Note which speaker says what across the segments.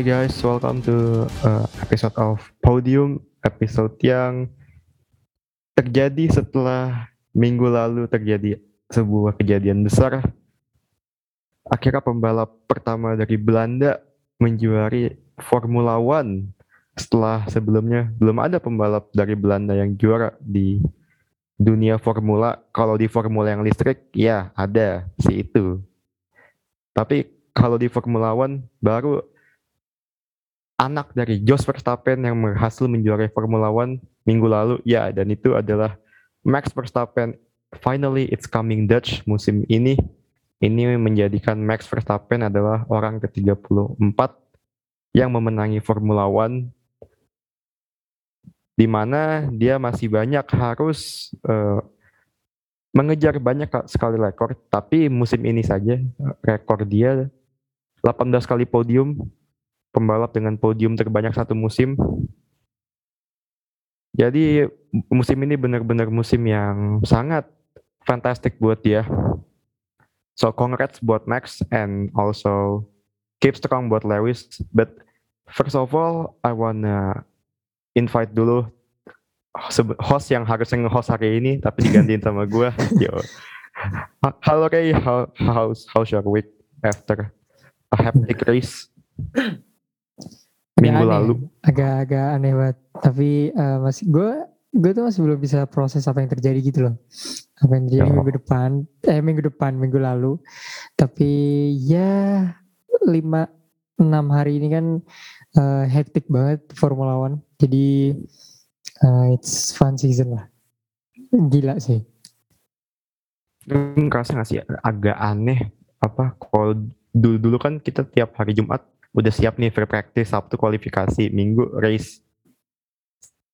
Speaker 1: Hey guys, welcome to uh, episode of Podium, episode yang terjadi setelah minggu lalu terjadi sebuah kejadian besar. Akhirnya pembalap pertama dari Belanda menjuari Formula One setelah sebelumnya belum ada pembalap dari Belanda yang juara di dunia formula. Kalau di formula yang listrik, ya ada si itu. Tapi kalau di Formula One baru anak dari Jos Verstappen yang berhasil menjuarai Formula One minggu lalu, ya dan itu adalah Max Verstappen. Finally, it's coming Dutch musim ini. Ini menjadikan Max Verstappen adalah orang ke-34 yang memenangi Formula One di mana dia masih banyak harus uh, mengejar banyak sekali rekor, tapi musim ini saja rekor dia 18 kali podium, pembalap dengan podium terbanyak satu musim. Jadi musim ini benar-benar musim yang sangat fantastic buat dia. So congrats buat Max and also keep strong buat Lewis. But first of all, I wanna invite dulu host yang harusnya nge-host hari ini tapi digantiin sama gue. Yo. Halo Ray, how, how's, how's your week after a hectic race? Minggu
Speaker 2: aneh,
Speaker 1: lalu.
Speaker 2: Agak-agak aneh banget. Tapi uh, masih gue gue tuh masih belum bisa proses apa yang terjadi gitu loh. Apa yang terjadi oh. minggu depan, eh minggu depan, minggu lalu. Tapi ya lima enam hari ini kan uh, hektik banget Formula One. Jadi uh, it's fun season lah. Gila sih.
Speaker 1: Ngerasa gak sih agak aneh apa kalau dulu dulu kan kita tiap hari Jumat udah siap nih free practice Sabtu kualifikasi Minggu race.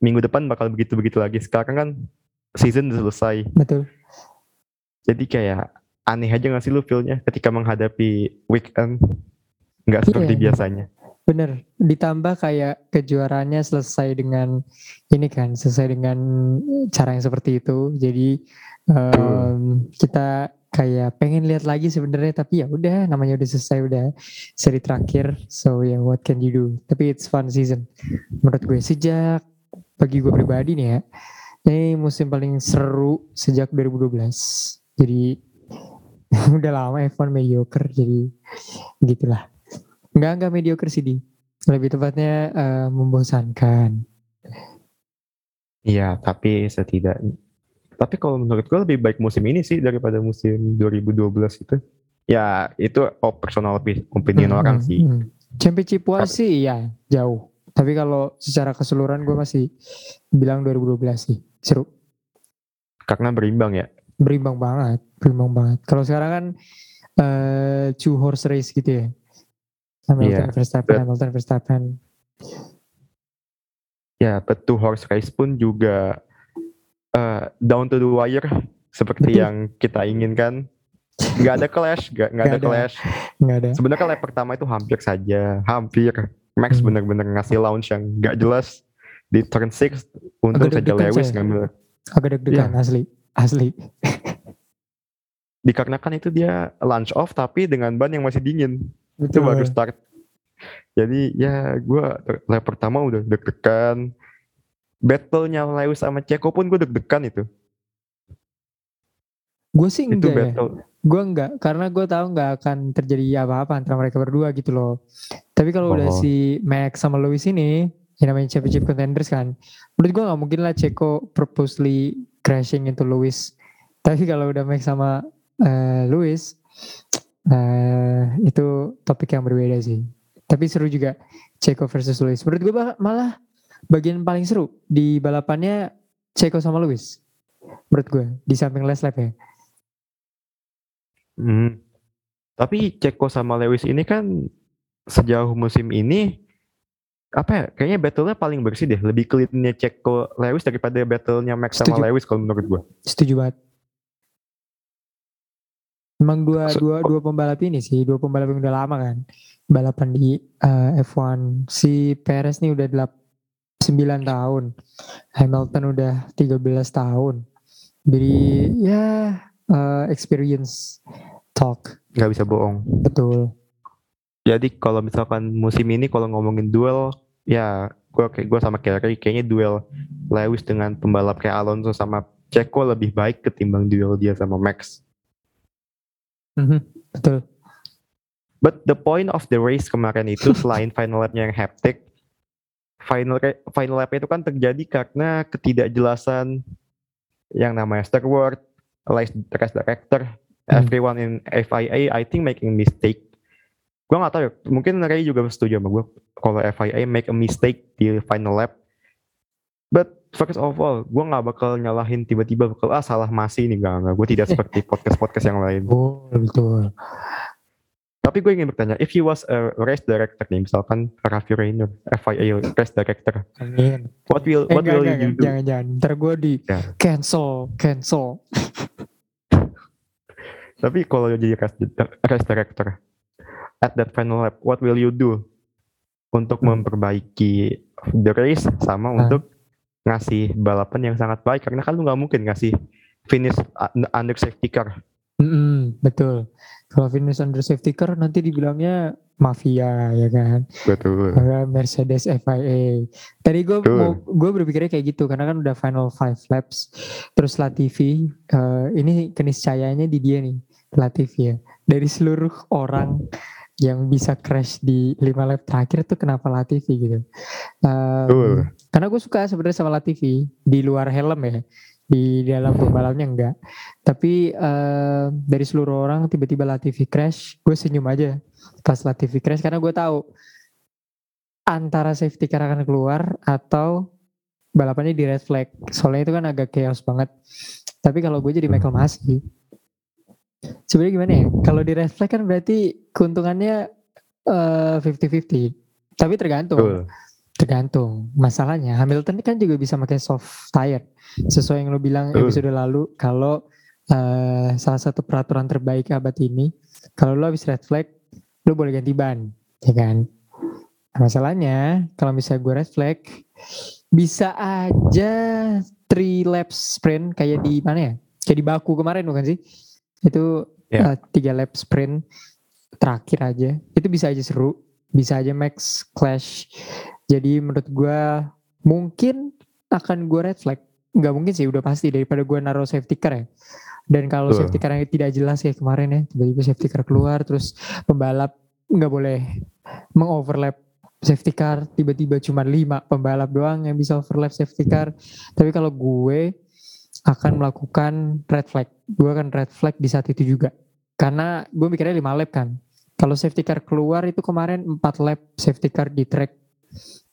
Speaker 1: Minggu depan bakal begitu-begitu lagi. Sekarang kan season udah selesai.
Speaker 2: Betul.
Speaker 1: Jadi kayak aneh aja gak sih lu feelnya ketika menghadapi weekend? Nggak seperti iya, biasanya.
Speaker 2: Bener. Ditambah kayak kejuaraannya selesai dengan ini kan selesai dengan cara yang seperti itu. Jadi um, kita kayak pengen lihat lagi sebenarnya tapi ya udah namanya udah selesai udah seri terakhir so ya yeah, what can you do tapi it's fun season menurut gue sejak bagi gue pribadi nih ya ini musim paling seru sejak 2012 jadi udah lama F1 mediocre jadi gitulah Enggak, enggak mediocre sih di. Lebih tepatnya uh, membosankan.
Speaker 1: Iya, tapi setidaknya. Tapi kalau menurut gue lebih baik musim ini sih daripada musim 2012 itu. Ya, itu oh, personal opinion hmm, orang sih. Hmm.
Speaker 2: Championship wise sih ya jauh. Tapi kalau secara keseluruhan gue masih bilang 2012 sih. Seru.
Speaker 1: Karena berimbang ya?
Speaker 2: Berimbang banget. Berimbang banget. Kalau sekarang kan uh, two horse race gitu ya. Hamilton yeah. Verstappen, but, Hamilton Verstappen.
Speaker 1: Ya, but two horse race pun juga uh, down to the wire seperti Betul. yang kita inginkan. Gak ada clash, gak, gak, ada, ada clash.
Speaker 2: Gak ada.
Speaker 1: Sebenarnya lap pertama itu hampir saja, hampir. Max hmm. benar-benar ngasih launch yang gak jelas di turn 6 untung saja Lewis ngambil.
Speaker 2: Agak deg-degan ya. asli, asli.
Speaker 1: Dikarenakan itu dia launch off tapi dengan ban yang masih dingin. Betul. Itu baru start. Jadi ya gue lap pertama udah deg-degan. Battle-nya Lewis sama Ceko pun gue deg-degan itu.
Speaker 2: Gue sih enggak itu battle. ya. Gue enggak, karena gue tahu nggak akan terjadi apa-apa antara mereka berdua gitu loh. Tapi kalau oh. udah si Max sama Lewis ini, yang namanya championship contenders kan, menurut gue nggak mungkin lah Ceko purposely crashing into Lewis. Tapi kalau udah Max sama uh, Lewis, Nah, itu topik yang berbeda sih. Tapi seru juga Ceko versus Lewis. Menurut gue malah bagian paling seru di balapannya Ceko sama Lewis. Menurut gue di samping last lap ya.
Speaker 1: Hmm. Tapi Ceko sama Lewis ini kan sejauh musim ini apa ya kayaknya battle-nya paling bersih deh lebih clean-nya Ceko Lewis daripada battle-nya Max Setuju. sama Lewis kalau menurut gue
Speaker 2: setuju banget Emang dua dua dua pembalap ini sih, dua pembalap yang udah lama kan. Balapan di uh, eh, F1. Si Perez nih udah 9 tahun. Hamilton udah 13 tahun. Jadi ya uh, experience talk.
Speaker 1: Gak bisa bohong.
Speaker 2: Betul.
Speaker 1: Jadi kalau misalkan musim ini kalau ngomongin duel, ya gue kayak gue sama Kerry kayaknya duel Lewis dengan pembalap kayak Alonso sama Ceko lebih baik ketimbang duel dia sama Max.
Speaker 2: Mhm, betul.
Speaker 1: But the point of the race kemarin itu selain final lapnya yang hectic, final final lap itu kan terjadi karena ketidakjelasan yang namanya steward, race director,
Speaker 2: Hmm.
Speaker 1: everyone in FIA I think making mistake. Gue gak tahu ya, mungkin Ray juga setuju sama gue kalau FIA make a mistake di final lap. But first of all, gue gak bakal nyalahin tiba-tiba bakal ah salah masih nih gak, gak. Gue tidak seperti podcast-podcast yang lain.
Speaker 2: Betul, betul.
Speaker 1: Tapi gue ingin bertanya, if you was a race director nih, misalkan Raffi Rainer, FIA race director,
Speaker 2: Amin.
Speaker 1: what will
Speaker 2: Eh,
Speaker 1: what
Speaker 2: enggak,
Speaker 1: will
Speaker 2: enggak,
Speaker 1: you
Speaker 2: enggak.
Speaker 1: do?
Speaker 2: Jangan, jangan. Ntar gue di
Speaker 1: Ya.
Speaker 2: cancel, cancel.
Speaker 1: Tapi kalau jadi race, race director at that final lap, what will you do untuk
Speaker 2: Hmm.
Speaker 1: memperbaiki the race sama
Speaker 2: Ah.
Speaker 1: untuk ngasih balapan yang sangat baik karena kan lu nggak mungkin ngasih finish un- under safety car.
Speaker 2: Mm-mm, betul. Kalau finish under safety car nanti dibilangnya mafia ya kan.
Speaker 1: Betul.
Speaker 2: Karena Mercedes FIA. Tadi gue mau gue berpikirnya kayak gitu karena kan udah final five laps. Terus Latifi eh, ini keniscayaannya di dia nih Latifi ya. Dari seluruh orang yang bisa crash di lima lap terakhir tuh kenapa Latifi gitu. Em,
Speaker 1: Betul.
Speaker 2: karena gue suka sebenarnya sama Latifi di luar helm ya. Di dalam pembalapnya enggak. Tapi eh, dari seluruh orang tiba-tiba Latifi crash, gue senyum aja pas Latifi crash karena gue tahu antara safety car akan keluar atau balapannya di red flag. Soalnya itu kan agak chaos banget. Tapi kalau gue jadi Michael Masi, sebenarnya gimana ya? Kalau di red flag kan berarti keuntungannya eh, 50-50. Tapi tergantung.
Speaker 1: Betul.
Speaker 2: Tergantung. Masalahnya Hamilton kan juga bisa pakai soft tire. Sesuai yang lo bilang
Speaker 1: Betul.
Speaker 2: episode lalu kalau eh, salah satu peraturan terbaik abad ini kalau lo habis red flag lo boleh ganti ban, ya kan? Nah, masalahnya kalau misalnya gue red flag bisa aja three laps sprint kayak di mana ya? Kayak di Baku kemarin bukan sih? Itu
Speaker 1: Ya.
Speaker 2: eh, tiga lap sprint terakhir aja. Itu bisa aja seru, bisa aja max clash. Jadi menurut gue mungkin akan gue red flag. Nggak mungkin sih udah pasti daripada gue naruh safety car ya. Dan kalau safety car yang tidak jelas ya kemarin ya, tiba-tiba safety car keluar terus pembalap nggak boleh mengoverlap safety car tiba-tiba cuma lima pembalap doang yang bisa overlap safety car. Tapi kalau gue akan melakukan red flag, gue akan red flag di saat itu juga. Karena gue mikirnya 5 lap kan. Kalau safety car keluar itu kemarin 4 lap safety car di track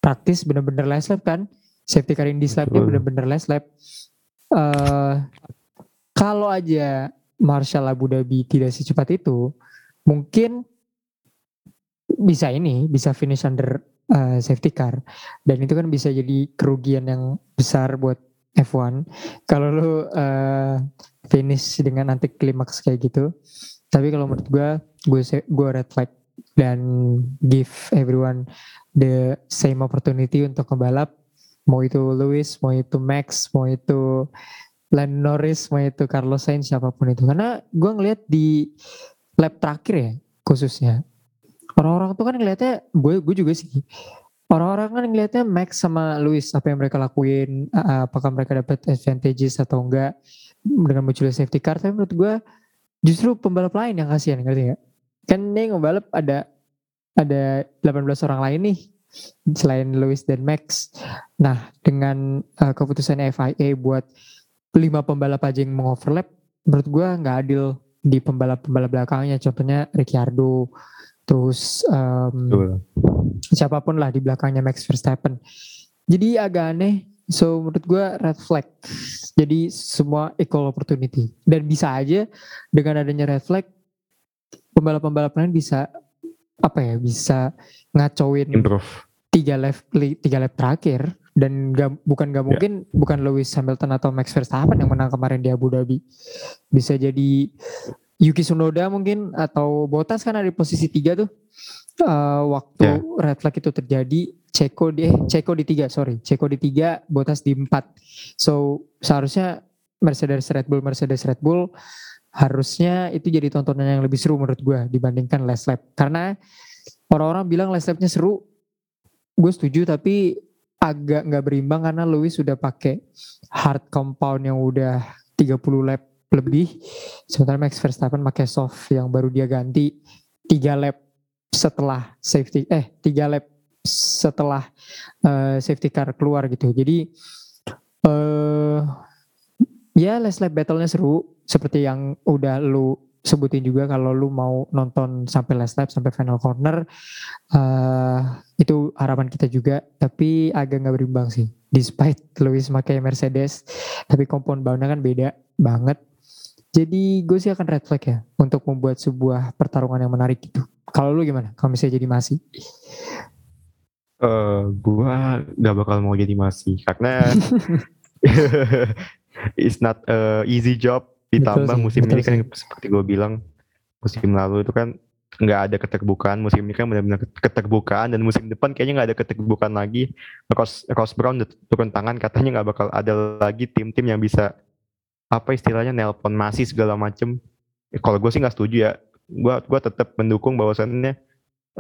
Speaker 2: praktis bener-bener last lap kan. Safety car in this lapnya
Speaker 1: Betul.
Speaker 2: bener-bener last lap. Eh kalau aja Marshall Abu Dhabi tidak secepat itu, mungkin bisa ini, bisa finish under eh, safety car. Dan itu kan bisa jadi kerugian yang besar buat F1. Kalau lu eh, finish dengan anti klimaks kayak gitu. Tapi kalau menurut gue, gue gue red flag dan give everyone the same opportunity untuk ngebalap. Mau itu Lewis, mau itu Max, mau itu Lando Norris, mau itu Carlos Sainz, siapa pun itu. Karena gue ngeliat di lap terakhir ya, khususnya. Orang-orang tuh kan ngeliatnya, gue, gue juga sih. Orang-orang kan ngeliatnya Max sama Lewis, apa yang mereka lakuin, apakah mereka dapat advantages atau enggak dengan munculnya safety car. Tapi menurut gue justru pembalap lain yang kasihan, ngerti gak? Kan nih ngebalap ada ada 18 orang lain nih selain Lewis dan Max. Nah, dengan uh, keputusan FIA buat lima pembalap aja yang mengoverlap, menurut gua nggak adil di pembalap-pembalap belakangnya. Contohnya Ricciardo, terus um,
Speaker 1: Betul.
Speaker 2: siapa pun lah di belakangnya Max Verstappen. Jadi agak aneh. So menurut gua red flag. Jadi semua equal opportunity. Dan bisa aja dengan adanya red flag, pembalap-pembalap lain bisa apa ya bisa ngacauin
Speaker 1: Improve.
Speaker 2: tiga lap tiga lap terakhir dan gak, bukan
Speaker 1: Ya.
Speaker 2: gak mungkin bukan Lewis Hamilton atau Max Verstappen yang menang kemarin di Abu Dhabi bisa jadi Yuki Tsunoda mungkin atau Bottas kan ada di posisi tiga tuh Eh, waktu
Speaker 1: Ya.
Speaker 2: red flag itu terjadi Ceko di eh Ceko di tiga sorry Ceko di tiga Bottas di empat so seharusnya Mercedes Red Bull Mercedes Red Bull harusnya itu jadi tontonan yang lebih seru menurut gue dibandingkan last lap. Karena orang-orang bilang last lapnya seru. Gue setuju tapi agak nggak berimbang karena Lewis sudah pakai hard compound yang udah 30 lap lebih. Sementara Max Verstappen pakai soft yang baru dia ganti 3 lap setelah safety eh 3 lap setelah uh, safety car keluar gitu. Jadi uh, ya last lap battle-nya seru. Seperti yang udah lu sebutin juga kalau lu mau nonton sampai last lap sampai final corner uh, itu harapan kita juga. Tapi agak nggak berimbang sih. Despite Lewis pakai Mercedes tapi kompon bahannya kan beda banget. Jadi gue sih akan red flag ya untuk membuat sebuah pertarungan yang menarik gitu. Kalau lu gimana? Kalau misalnya jadi masih?
Speaker 1: Uh, gue gak bakal mau jadi masih karena it's not a easy job ditambah sih, musim ini kan seperti gue bilang musim lalu itu kan nggak ada keterbukaan musim ini kan benar-benar keterbukaan dan musim depan kayaknya nggak ada keterbukaan lagi. Ross, Ross Brown turun tangan katanya nggak bakal ada lagi tim-tim yang bisa apa istilahnya nelpon masih segala macem. Kalau gue sih nggak setuju ya. Gue gua tetap mendukung bahwasannya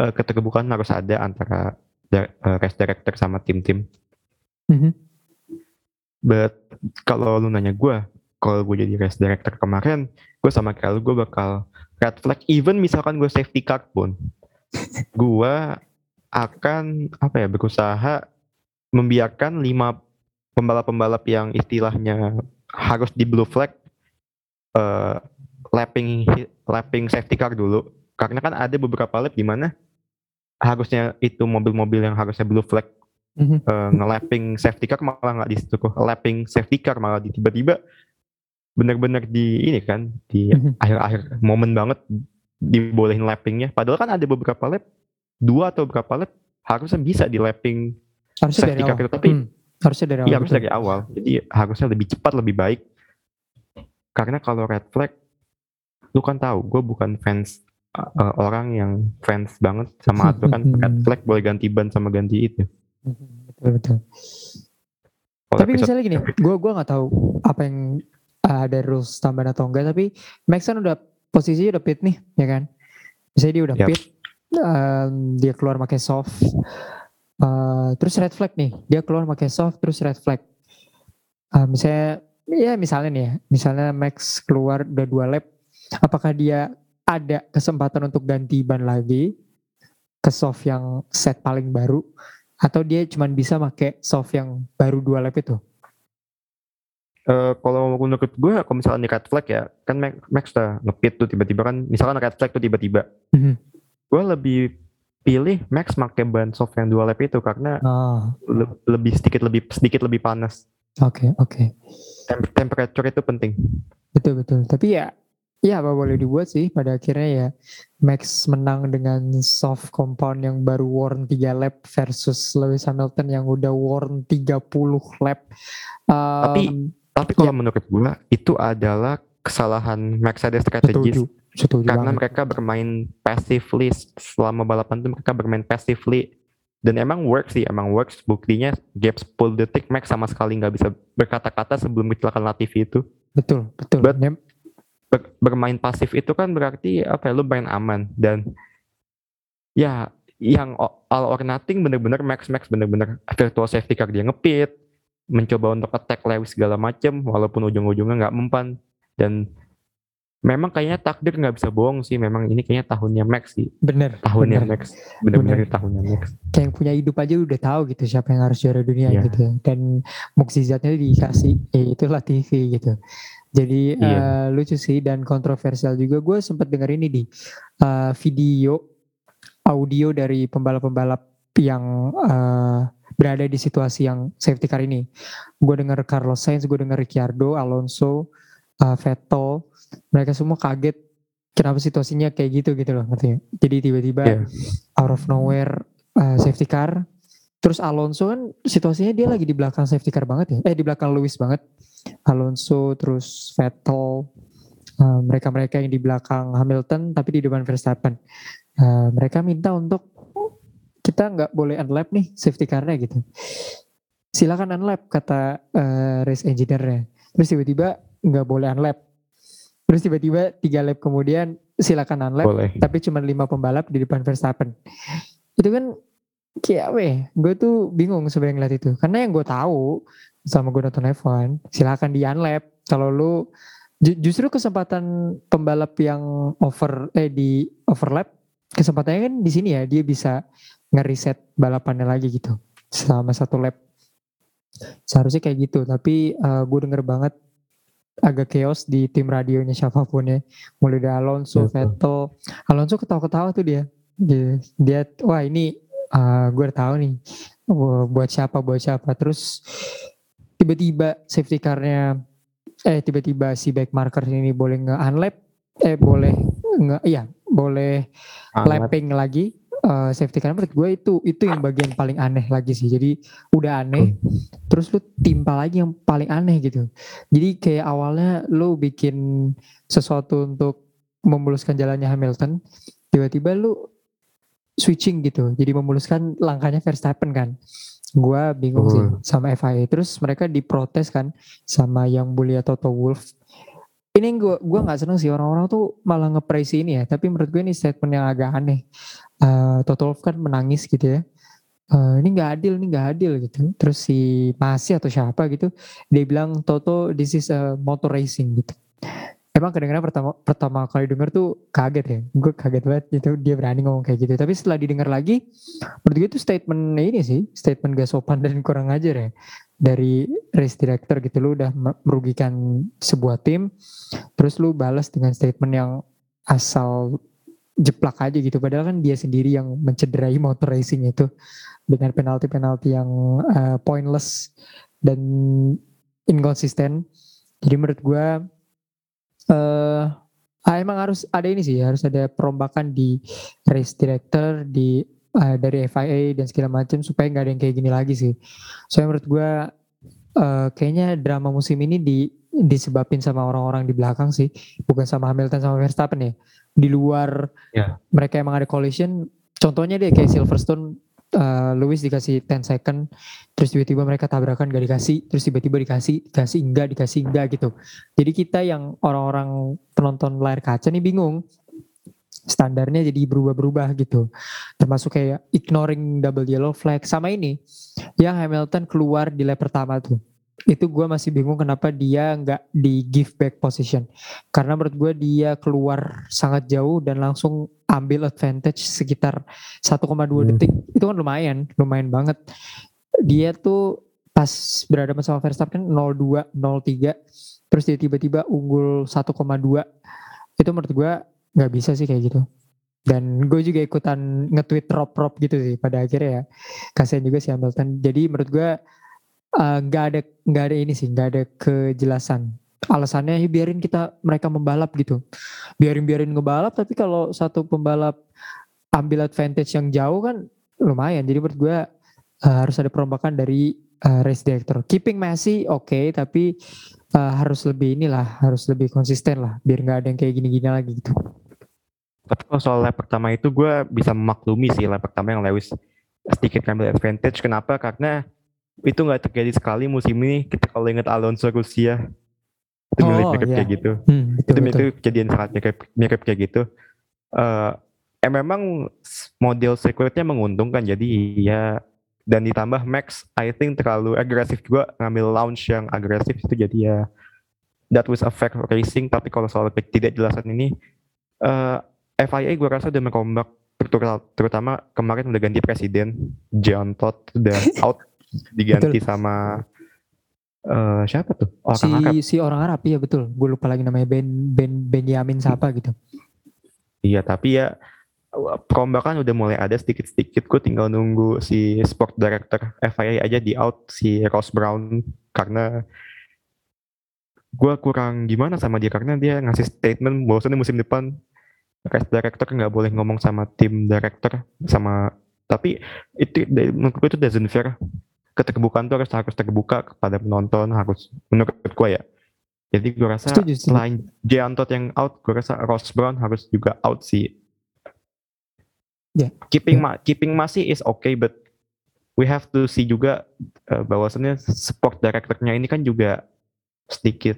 Speaker 1: uh, keterbukaan harus ada antara uh, race director sama tim-tim. Mm -hmm. But kalau lu nanya gue kalau gue jadi race director kemarin gue sama kayak gue bakal red flag. Even misalkan gue safety car pun gue akan apa ya berusaha membiarkan lima pembalap-pembalap yang istilahnya harus di blue flag uh, lapping lapping safety car dulu. Karena kan ada beberapa lap di mana harusnya itu mobil-mobil yang harusnya blue flag mm-hmm. uh, ngelapping safety car malah nggak di situ kok lapping safety car malah di tiba-tiba benar-benar di ini kan di mhm. akhir-akhir momen banget dibolehin lappingnya padahal kan ada beberapa lap dua atau beberapa lap harusnya bisa di lapping
Speaker 2: harusnya dari awal. Itu, tapi hmm. harusnya dari awal
Speaker 1: iya harusnya dari awal jadi harusnya lebih cepat lebih baik karena kalau red flag lu kan tahu gue bukan fans uh, orang yang fans banget sama aturan red flag boleh ganti ban sama ganti itu
Speaker 2: betul betul. Tapi misalnya gini gue gue nggak tahu apa yang ada rules tambahan atau enggak tapi Max kan udah posisinya udah pit nih ya kan? Misalnya dia udah yep. pit um, dia keluar pakai soft uh, terus red flag nih dia keluar pakai soft terus red flag. Uh, misalnya ya misalnya nih ya misalnya Max keluar udah dua lap apakah dia ada kesempatan untuk ganti ban lagi ke soft yang set paling baru atau dia cuma bisa pakai soft yang baru dua lap itu
Speaker 1: Uh, kalau menurut gue kalau misalnya red flag ya kan Max, Max udah ngepit tuh tiba-tiba kan misalkan red flag tuh tiba-tiba mm-hmm. gue lebih pilih Max pakai ban soft yang dua lap itu karena oh. le- lebih sedikit lebih sedikit lebih panas.
Speaker 2: Oke okay, oke. Okay.
Speaker 1: Tem- temperature itu penting.
Speaker 2: Betul betul. Tapi ya ya apa boleh dibuat sih pada akhirnya ya Max menang dengan soft compound yang baru worn 3 lap versus Lewis Hamilton yang udah worn 30 lap.
Speaker 1: Um, Tapi tapi kalau ya. menurut gue itu adalah kesalahan Mercedes strategis. Setuju. Setuju karena banget. mereka bermain passively selama balapan itu mereka bermain passively dan emang works sih emang works buktinya gap 10 detik Max sama sekali nggak bisa berkata-kata sebelum kecelakaan Latifi itu
Speaker 2: betul betul
Speaker 1: But, ber, bermain pasif itu kan berarti apa ya lu main aman dan ya yang all or nothing bener-bener Max Max bener-bener virtual safety car dia ngepit mencoba untuk attack Lewis segala macem walaupun ujung-ujungnya nggak mempan. Dan memang kayaknya takdir nggak bisa bohong sih memang ini kayaknya tahunnya Max sih.
Speaker 2: Bener.
Speaker 1: Tahunnya
Speaker 2: bener.
Speaker 1: Max bener-bener tahunnya Max.
Speaker 2: Kayak yang punya hidup aja udah tahu gitu siapa yang harus juara dunia yeah. gitu. Dan mukjizatnya dikasih ya itulah TV gitu jadi. Iya. uh, lucu sih dan kontroversial juga gue sempat dengar ini di uh, video audio dari pembalap-pembalap yang uh, berada di situasi yang safety car ini. Gue dengar Carlos Sainz, gue dengar Ricciardo, Alonso, uh, Vettel, mereka semua kaget kenapa situasinya kayak gitu gitu loh ngerti Jadi tiba-tiba yeah. out of nowhere uh, safety car, terus Alonso kan situasinya dia lagi di belakang safety car banget ya, eh di belakang Lewis banget. Alonso terus Vettel, uh, mereka-mereka yang di belakang Hamilton tapi di depan Verstappen. Uh, mereka minta untuk kita nggak boleh unlap nih safety car-nya gitu. Silakan unlap kata uh, race engineer-nya. Terus tiba-tiba nggak boleh unlap. Terus tiba-tiba tiga lap kemudian silakan unlap,
Speaker 1: boleh.
Speaker 2: tapi cuma lima pembalap di depan Verstappen. Itu kan kayak apa ya? Gue tuh bingung sebenarnya ngeliat itu. Karena yang gue tahu sama gue nonton F1, silakan di unlap. Kalau lu ju- justru kesempatan pembalap yang over eh di overlap kesempatannya kan di sini ya dia bisa ngereset balapannya lagi gitu selama satu lap. Seharusnya kayak gitu, tapi uh, gue denger banget agak chaos di tim radionya siapa pun ya. Mulai dari Alonso,
Speaker 1: Betul.
Speaker 2: Vettel. Alonso ketawa-ketawa tuh dia. Dia, dia wah ini uh, gue udah tahu nih buat siapa buat siapa. Terus tiba-tiba safety car-nya eh tiba-tiba si back marker ini boleh nge-unlap eh boleh nge iya boleh
Speaker 1: Unlap.
Speaker 2: lapping lagi eh, safety car menurut gue itu itu yang bagian paling aneh lagi sih. Jadi udah aneh terus lu timpa lagi yang paling aneh gitu. Jadi kayak awalnya lu bikin sesuatu untuk memuluskan jalannya Hamilton tiba-tiba lu switching gitu. Jadi memuluskan langkahnya Verstappen kan gua bingung sih
Speaker 1: Betul.
Speaker 2: sama FIA terus mereka diprotes kan sama yang mulia Toto Wolff. Ini yang gua nggak seneng sih orang-orang tuh malah ngepraise ini ya. Tapi menurut gue ini statement yang agak aneh. Eh, Toto Wolff kan menangis gitu ya. Eh, ini nggak adil ini nggak adil gitu. Terus si Masi atau siapa gitu dia bilang Toto this is a motor racing gitu emang kadang-kadang pertama pertama kali denger tuh kaget ya. Gue kaget banget gitu dia berani ngomong kayak gitu. Tapi setelah didengar lagi menurut gue itu statement ini sih statement gak sopan dan kurang ajar ya. Dari race director gitu lu udah me- merugikan sebuah tim terus lu balas dengan statement yang asal jeplak aja gitu. Padahal kan dia sendiri yang mencederai motor racing itu dengan penalti-penalti yang uh, pointless dan inkonsisten jadi menurut gue eh ah, emang harus ada ini sih harus ada perombakan di race director di eh, dari FIA dan segala macam supaya nggak ada yang kayak gini lagi sih soalnya menurut gue eh, kayaknya drama musim ini di disebabin sama orang-orang di belakang sih bukan sama Hamilton sama Verstappen ya di luar
Speaker 1: Ya.
Speaker 2: mereka emang ada collision contohnya deh kayak Silverstone eh, Lewis dikasih 10 second terus tiba-tiba mereka tabrakan gak dikasih terus tiba-tiba dikasih dikasih enggak dikasih enggak gitu. Jadi kita yang orang-orang penonton layar kaca nih bingung standarnya jadi berubah-berubah gitu. Termasuk kayak ignoring double yellow flag sama ini. Yang Hamilton keluar di lap pertama tuh itu gue masih bingung kenapa dia nggak di give back position. Karena menurut gue dia keluar sangat jauh dan langsung ambil advantage sekitar 1,2
Speaker 1: Hmm.
Speaker 2: detik. Itu kan lumayan lumayan banget. Dia tuh pas berada sama Verstappen 02 03 terus dia tiba-tiba unggul 1,2 itu menurut gue nggak bisa sih kayak gitu. Dan gue juga ikutan nge-tweet drop-drop gitu sih pada akhirnya ya. Kasihan juga si Hamilton. Jadi menurut gue eh, nggak ada nggak ada ini sih nggak ada kejelasan. Alasannya ya biarin kita mereka membalap gitu. Biarin biarin ngebalap tapi kalau satu pembalap ambil advantage yang jauh kan lumayan. Jadi menurut gue eh, harus ada perombakan dari eh, race director. Keeping Messi oke tapi eh, harus lebih inilah harus lebih konsisten lah biar nggak ada yang kayak gini-gini lagi gitu.
Speaker 1: Tapi kalau soal lap pertama itu gue bisa memaklumi sih lap pertama yang Lewis sedikit ngambil advantage. Kenapa? Karena itu nggak terjadi sekali musim ini. Kita kalau ingat Alonso Rusia itu
Speaker 2: Oh,
Speaker 1: mirip-mirip
Speaker 2: iya.
Speaker 1: kayak gitu.
Speaker 2: hmm,
Speaker 1: itu mirip kejadian sangat mirip, mirip kayak gitu. Eh eh, memang s- model sirkuitnya menguntungkan jadi ya dan ditambah Max I think terlalu agresif juga ngambil launch yang agresif itu jadi ya that was affect racing tapi kalau soal ketidakjelasan ini eh FIA gue rasa udah terutama, terutama kemarin udah ganti presiden John Todd udah out diganti sama eh siapa tuh?
Speaker 2: Si
Speaker 1: orang Arab.
Speaker 2: si orang Arab iya betul. Gue lupa lagi namanya Ben Ben Benyamin siapa gitu.
Speaker 1: Iya, tapi ya perombakan udah mulai ada sedikit-sedikit. Gue tinggal nunggu si sport director FIA aja di out si Ross Brown. Karena gue kurang gimana sama dia karena dia ngasih statement bahwasannya musim depan race director nggak boleh ngomong sama tim director sama tapi itu menurut gue itu doesn't fair keterbukaan tuh harus harus terbuka kepada penonton harus menurut gue ya jadi gue rasa
Speaker 2: Setuju, setuju.
Speaker 1: selain Jeantot yang out gue rasa Ross Brown harus juga out sih
Speaker 2: Ya.
Speaker 1: keeping ma keeping masih is okay but we have to see juga uh, bahwasannya sport directornya ini kan juga sedikit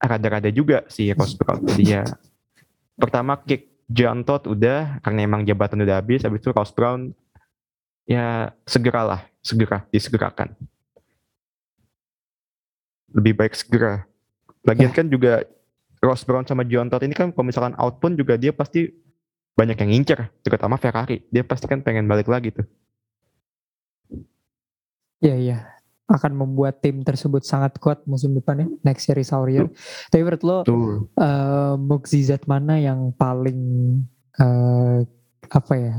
Speaker 1: rada-rada juga sih Ross Brown. Jadi ya pertama kick John Todd udah karena emang jabatan udah habis. Habis itu Ross Brown ya segeralah, segera disegerakan. Lebih baik segera. Lagian kan juga Ross Brown sama John Todd ini kan kalau misalkan out pun juga dia pasti banyak yang ngincer, terutama Ferrari. Dia pasti kan pengen balik lagi tuh.
Speaker 2: Iya iya akan membuat tim tersebut sangat kuat musim depan ya next year is our year. Tapi menurut lo uh, mukjizat mana yang paling uh, apa ya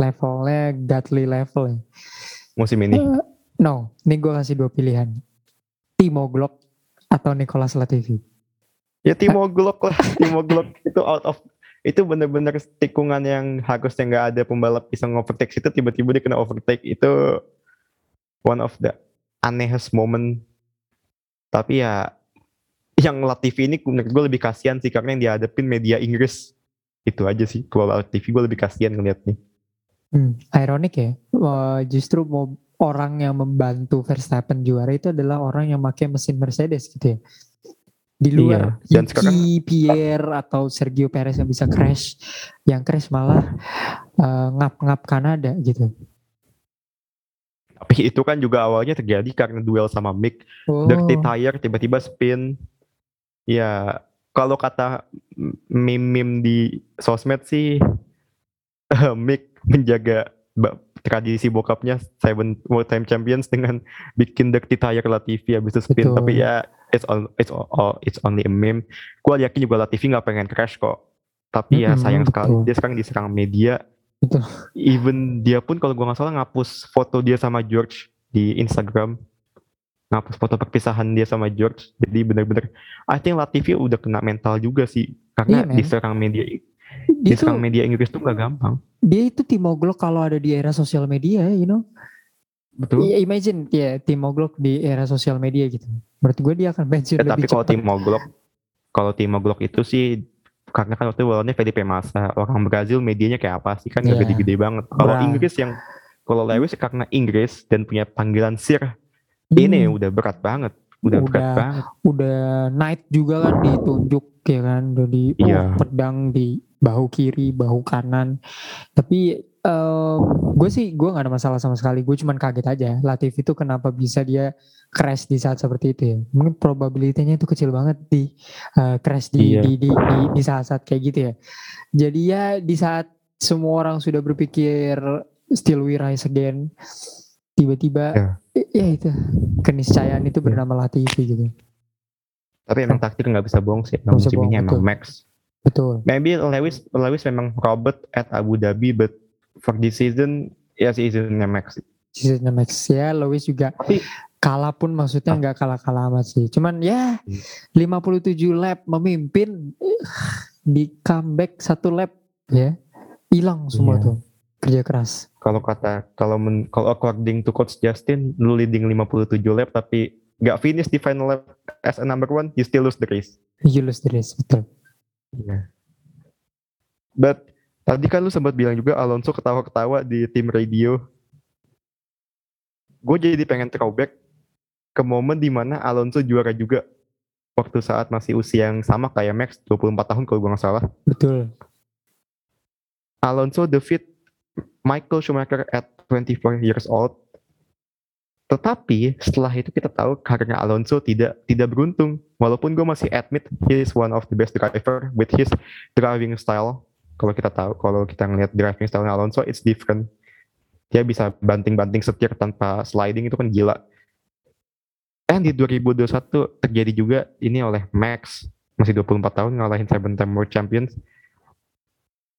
Speaker 2: levelnya godly level ya?
Speaker 1: musim ini.
Speaker 2: Uh, no, ini gue kasih dua pilihan. Timo Glock atau Nicolas Latifi.
Speaker 1: Ya Timo Glock lah, Timo Glock itu out of itu bener-bener tikungan yang harusnya nggak ada pembalap bisa ngovertake itu tiba-tiba dia kena overtake itu one of the anehest moment. Tapi ya yang Latifi ini menurut gue lebih kasihan sih karena yang dihadapin media Inggris itu aja sih. Kalau Latifi gue lebih kasihan ngeliatnya.
Speaker 2: Hmm, ironik ya, uh, justru mau orang yang membantu Verstappen juara itu adalah orang yang pakai mesin Mercedes gitu ya. Di luar
Speaker 1: Iya, dan sekarang-
Speaker 2: Pierre atau Sergio Perez yang bisa crash, yang crash malah uh, ngap-ngap Kanada gitu.
Speaker 1: Tapi itu kan juga awalnya terjadi karena duel sama Mick.
Speaker 2: Oh,
Speaker 1: dirty tire tiba-tiba spin. Ya kalau kata meme-meme di sosmed sih Mick menjaga tradisi bokapnya seven world time champions dengan bikin dirty tire Latifi habis itu spin
Speaker 2: Betul.
Speaker 1: tapi ya it's all, it's all, it's only a meme gua yakin juga Latifi nggak pengen crash kok tapi ya sayang sekali
Speaker 2: betul.
Speaker 1: dia sekarang diserang media
Speaker 2: Betul.
Speaker 1: even dia pun kalau gua nggak salah ngapus foto dia sama George di Instagram ngapus foto perpisahan dia sama George jadi bener-bener I think Latifi udah kena mental juga sih karena
Speaker 2: Iya, men.
Speaker 1: diserang media
Speaker 2: dia
Speaker 1: diserang media Inggris tuh nggak gampang
Speaker 2: dia itu Timo Glock kalau ada di era sosial media, you know.
Speaker 1: betul
Speaker 2: Iya, imagine ya Timo Glock di era sosial media gitu. Menurut gue dia akan pensiun
Speaker 1: Ya, tapi
Speaker 2: lebih
Speaker 1: kalau
Speaker 2: cepat.
Speaker 1: Timo Glock kalau Timo Glock itu sih karena kan waktu lawannya Felipe Massa orang Brazil medianya kayak apa sih kan
Speaker 2: Iya.
Speaker 1: gede-gede banget kalau
Speaker 2: Berat.
Speaker 1: Inggris yang kalau Lewis karena Inggris dan punya panggilan Sir
Speaker 2: Hmm,
Speaker 1: ini udah berat banget udah, berat
Speaker 2: Udah.
Speaker 1: banget
Speaker 2: udah night juga kan ditunjuk ya kan jadi oh,
Speaker 1: Iya.
Speaker 2: pedang di bahu kiri bahu kanan. Tapi gue sih gue nggak ada masalah sama sekali. Gue cuman kaget aja Latif itu kenapa bisa dia crash di saat seperti itu ya? Mungkin probabilitasnya itu kecil banget di eh, crash di,
Speaker 1: Iya.
Speaker 2: di, di, di di saat-saat kayak gitu ya. Jadi ya di saat semua orang sudah berpikir still we rise again tiba-tiba
Speaker 1: Ya.
Speaker 2: ya, itu keniscayaan itu bernama Latifi gitu.
Speaker 1: Tapi emang takdir nggak bisa bohong sih emang musim ini emang. Max
Speaker 2: betul
Speaker 1: maybe Lewis Lewis memang Robert at Abu Dhabi but for this season ya seasonnya Max sih.
Speaker 2: season Max ya Lewis juga
Speaker 1: Tapi-
Speaker 2: kalah pun maksudnya nggak kalah-kalah amat sih cuman ya
Speaker 1: Hmm.
Speaker 2: 57 lap memimpin di comeback satu lap ya hilang semua
Speaker 1: Iya.
Speaker 2: tuh kerja keras
Speaker 1: kalau kata kalau men, kalau according to coach Justin lu leading 57 lap tapi nggak finish di final lap as a number one you still lose the race
Speaker 2: you lose the race betul
Speaker 1: Iya. but tadi kan lu sempat bilang juga Alonso ketawa-ketawa di tim radio gue jadi pengen throwback ke momen di mana Alonso juara juga waktu saat masih usia yang sama kayak Max 24 tahun kalau gue nggak salah
Speaker 2: betul
Speaker 1: Alonso defeat Michael Schumacher at 24 years old. Tetapi setelah itu kita tahu karena Alonso tidak tidak beruntung. Walaupun gue masih admit he is one of the best driver with his driving style. Kalau kita tahu, kalau kita ngelihat driving style Alonso, it's different. Dia bisa banting-banting setir tanpa sliding itu kan gila. Dan di 2021 terjadi juga ini oleh Max masih 24 tahun ngalahin seven time world champions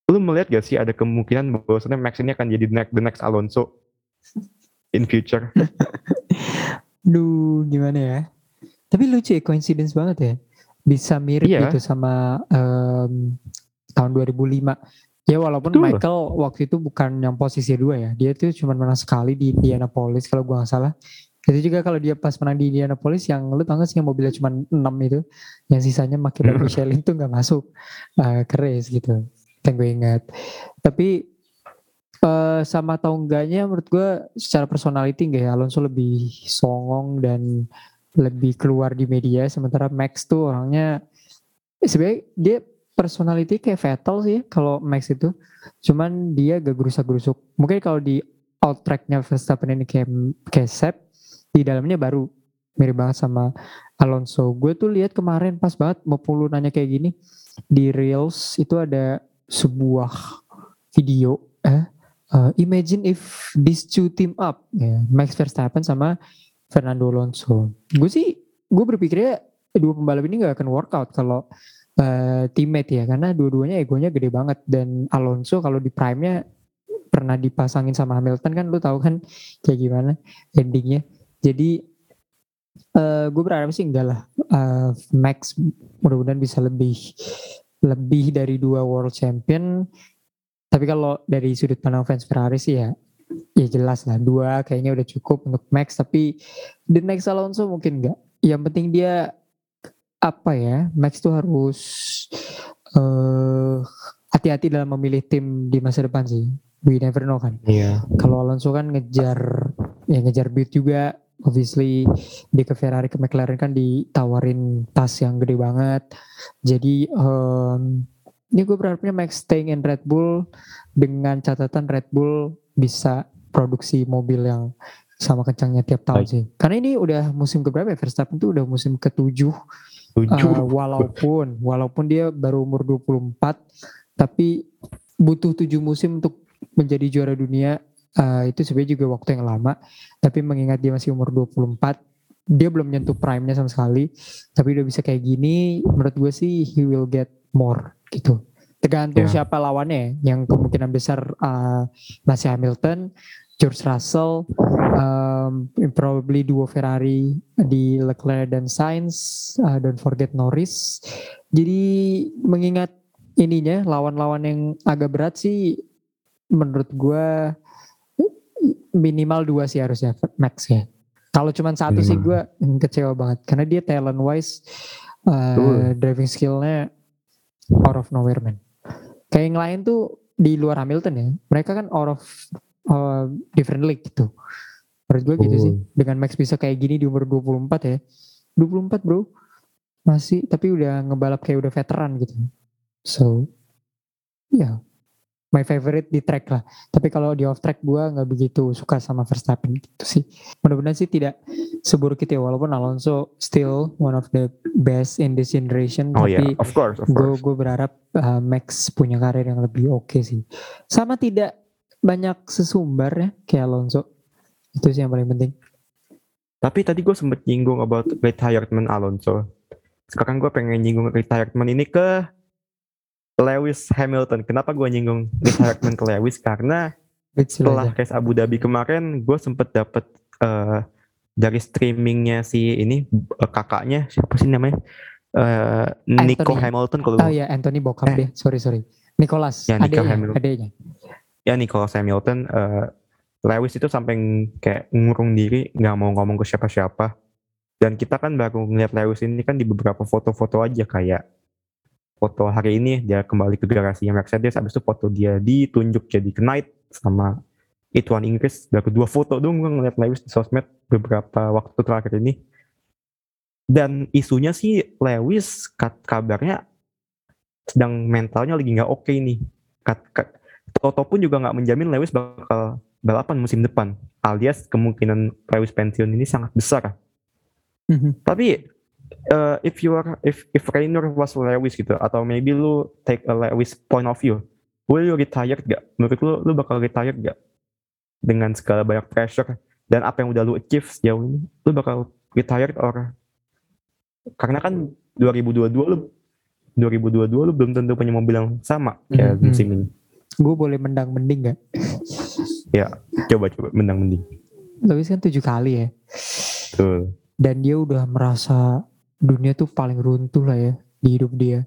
Speaker 1: lu melihat gak sih ada kemungkinan bahwasannya Max ini akan jadi next, the next Alonso in future?
Speaker 2: Duh gimana ya? Tapi lucu ya coincidence banget ya. Bisa mirip
Speaker 1: Iya.
Speaker 2: gitu sama em, tahun 2005 ya walaupun
Speaker 1: Betul.
Speaker 2: Michael waktu itu bukan yang posisi dua ya. Dia tuh cuma menang sekali di Indianapolis kalau gua nggak salah. Itu juga kalau dia pas menang di Indianapolis yang lu tau gak sih yang mobilnya cuma 6 itu? Yang sisanya makin Michelin tuh nggak masuk. Eh, ke race gitu yang gue ingat. Tapi sama atau enggaknya menurut gue secara personality enggak ya Alonso lebih songong dan lebih keluar di media sementara Max tuh orangnya sebenarnya dia personality kayak Vettel sih ya, kalau Max itu. Cuman dia gak gerusak-gerusuk mungkin kalau di out tracknya Verstappen ini kayak kayak Sep di dalamnya baru. Mirip banget sama Alonso. Gue tuh lihat kemarin pas banget mau puluh nanya kayak gini di reels itu ada sebuah video eh uh, imagine if these two team up ya Max Verstappen sama Fernando Alonso. Gue sih gue berpikirnya dua pembalap ini gak akan workout kalau uh, teammate ya karena dua-duanya egonya gede banget. Dan Alonso kalau di prime-nya pernah dipasangin sama Hamilton kan lu tahu kan kayak gimana endingnya. Jadi uh, gue berharap sih enggak lah uh, Max mudah-mudahan bisa lebih lebih dari dua world champion tapi kalau dari sudut pandang fans Ferrari sih ya ya jelas lah dua kayaknya udah cukup untuk Max. Tapi the next Alonso mungkin enggak yang penting dia apa ya Max tuh harus uh, hati-hati dalam memilih tim di masa depan sih. We never know kan.
Speaker 1: Iya.
Speaker 2: kalau Alonso kan ngejar ya ngejar beat juga. Obviously dia ke Ferrari ke McLaren kan ditawarin tas yang gede banget. Jadi um, ini gue berharapnya Max staying in Red Bull dengan catatan Red Bull bisa produksi mobil yang sama kencangnya tiap tahun
Speaker 1: Baik.
Speaker 2: sih. Karena ini udah musim keberapa ya? Verstappen tuh udah musim ketujuh.
Speaker 1: Tujuh.
Speaker 2: Uh, walaupun walaupun dia baru umur 24 tapi butuh tujuh musim untuk menjadi juara dunia. Uh, itu sebenarnya juga waktu yang lama. Tapi mengingat dia masih umur 24 dia belum menyentuh prime-nya sama sekali. Tapi udah bisa kayak gini menurut gue sih he will get more gitu tergantung
Speaker 1: Ya.
Speaker 2: siapa lawannya ya. yang kemungkinan besar uh, masih Hamilton George Russell um, probably duo Ferrari di Leclerc dan Sainz uh, don't forget Norris jadi mengingat ininya lawan-lawan yang agak berat sih menurut gua minimal dua sih harusnya Max ya kalau cuma satu sih
Speaker 1: Minimal.
Speaker 2: gue kecewa banget karena dia talent wise uh,
Speaker 1: Betul.
Speaker 2: driving skillnya out of nowhere man. Kayak yang lain tuh di luar Hamilton ya mereka kan out of uh, different league gitu. Menurut gue gitu sih. Dengan Max bisa kayak gini di umur 24 ya. 24 bro. Masih tapi udah ngebalap kayak udah veteran gitu. So ya. My favorite di track lah. Tapi kalau di off track gue nggak begitu suka sama Verstappen gitu sih. Mudah-mudahan sih tidak seburuk itu ya walaupun Alonso still one of the best in this generation
Speaker 1: Oh
Speaker 2: tapi
Speaker 1: of course, of course.
Speaker 2: gue berharap uh, Max punya karir yang lebih oke sih sama tidak banyak sesumbar ya kayak Alonso itu sih yang paling penting
Speaker 1: Tapi tadi gue sempet nyinggung about retirement Alonso. Sekarang gue pengen nyinggung retirement ini ke Lewis Hamilton. Kenapa gue nyinggung retirement ke Lewis? Karena setelah race Abu Dhabi kemarin, gue sempet dapet eh, dari streamingnya si ini eh, kakaknya siapa sih namanya? Eh, Nico
Speaker 2: Anthony.
Speaker 1: Hamilton kalau
Speaker 2: oh ya Anthony bokap
Speaker 1: Eh.
Speaker 2: deh sorry sorry Nicholas
Speaker 1: Ya, Nico
Speaker 2: adanya
Speaker 1: Hamilton. ya Nicholas Hamilton eh, Lewis itu sampai kayak ngurung diri nggak mau ngomong ke siapa-siapa dan kita kan baru ngeliat Lewis ini kan di beberapa foto-foto aja kayak foto hari ini dia kembali ke garasinya Mercedes habis itu foto dia ditunjuk jadi Knight sama Ituan Inggris baru dua foto dong gue ngeliat Lewis di sosmed beberapa waktu terakhir ini. Dan isunya sih Lewis kat- kabarnya sedang mentalnya lagi nggak oke nih. Kat- kat- Toto pun juga nggak menjamin Lewis bakal balapan musim depan. Alias kemungkinan Lewis pensiun ini sangat besar.
Speaker 2: Mhm.
Speaker 1: tapi uh, if you are if if Rainer was Lewis gitu atau maybe lu take a Lewis point of view will you retired gak menurut lu lu bakal retired gak dengan segala banyak pressure dan apa yang udah lu achieve sejauh ini lu bakal retired or karena kan 2022 lu 2022 lu belum tentu punya mobil yang sama kayak
Speaker 2: Mhm.
Speaker 1: musim ini
Speaker 2: gue boleh mendang mending gak
Speaker 1: coba coba menang mending
Speaker 2: Lewis kan tujuh kali ya
Speaker 1: Betul.
Speaker 2: dan dia udah merasa dunia tuh paling runtuh lah ya di hidup dia.